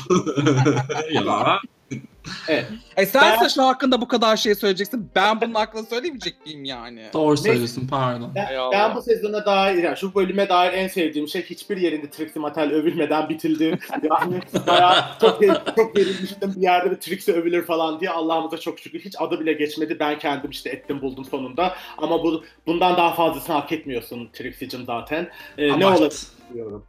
Evet. E sen ben... şu hakkında bu kadar şey söyleyeceksin. Ben bunun hakkında söylemeyecek miyim yani? Doğru söylüyorsun pardon. Ben, ben bu sezona dair, yani şu bölüme dair en sevdiğim şey hiçbir yerinde Trixie Mattel övülmeden bitildi. yani bayağı çok, çok gerilmiştim bir yerde bir Trixie övülür falan diye. Allah'ımıza çok şükür hiç adı bile geçmedi. Ben kendim işte ettim buldum sonunda. Ama bu bundan daha fazlasını hak etmiyorsun Trixie'cim zaten. Ee, ne olur diyorum.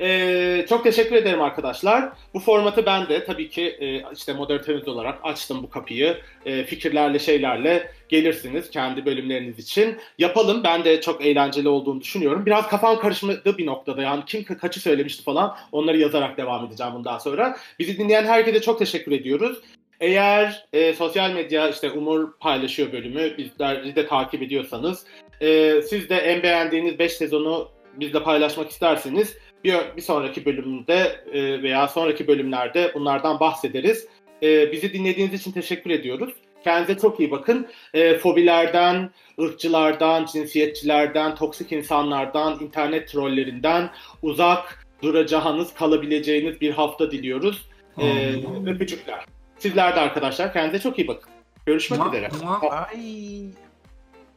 Ee, çok teşekkür ederim arkadaşlar. Bu formatı ben de tabii ki e, işte moderatörünüz olarak açtım bu kapıyı. E, fikirlerle şeylerle gelirsiniz kendi bölümleriniz için. Yapalım. Ben de çok eğlenceli olduğunu düşünüyorum. Biraz kafam karışmadı bir noktada. Yani kim kaçı söylemişti falan onları yazarak devam edeceğim bundan sonra. Bizi dinleyen herkese çok teşekkür ediyoruz. Eğer e, sosyal medya işte Umur paylaşıyor bölümü bizleri de takip ediyorsanız e, siz de en beğendiğiniz 5 sezonu bizle paylaşmak isterseniz bir, bir sonraki bölümde e, veya sonraki bölümlerde bunlardan bahsederiz. E, bizi dinlediğiniz için teşekkür ediyoruz. Kendinize çok iyi bakın. E, fobilerden, ırkçılardan, cinsiyetçilerden, toksik insanlardan, internet trollerinden uzak duracağınız, kalabileceğiniz bir hafta diliyoruz. E, öpücükler. Sizler de arkadaşlar kendinize çok iyi bakın. Görüşmek üzere. Bye.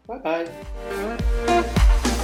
Bye bye.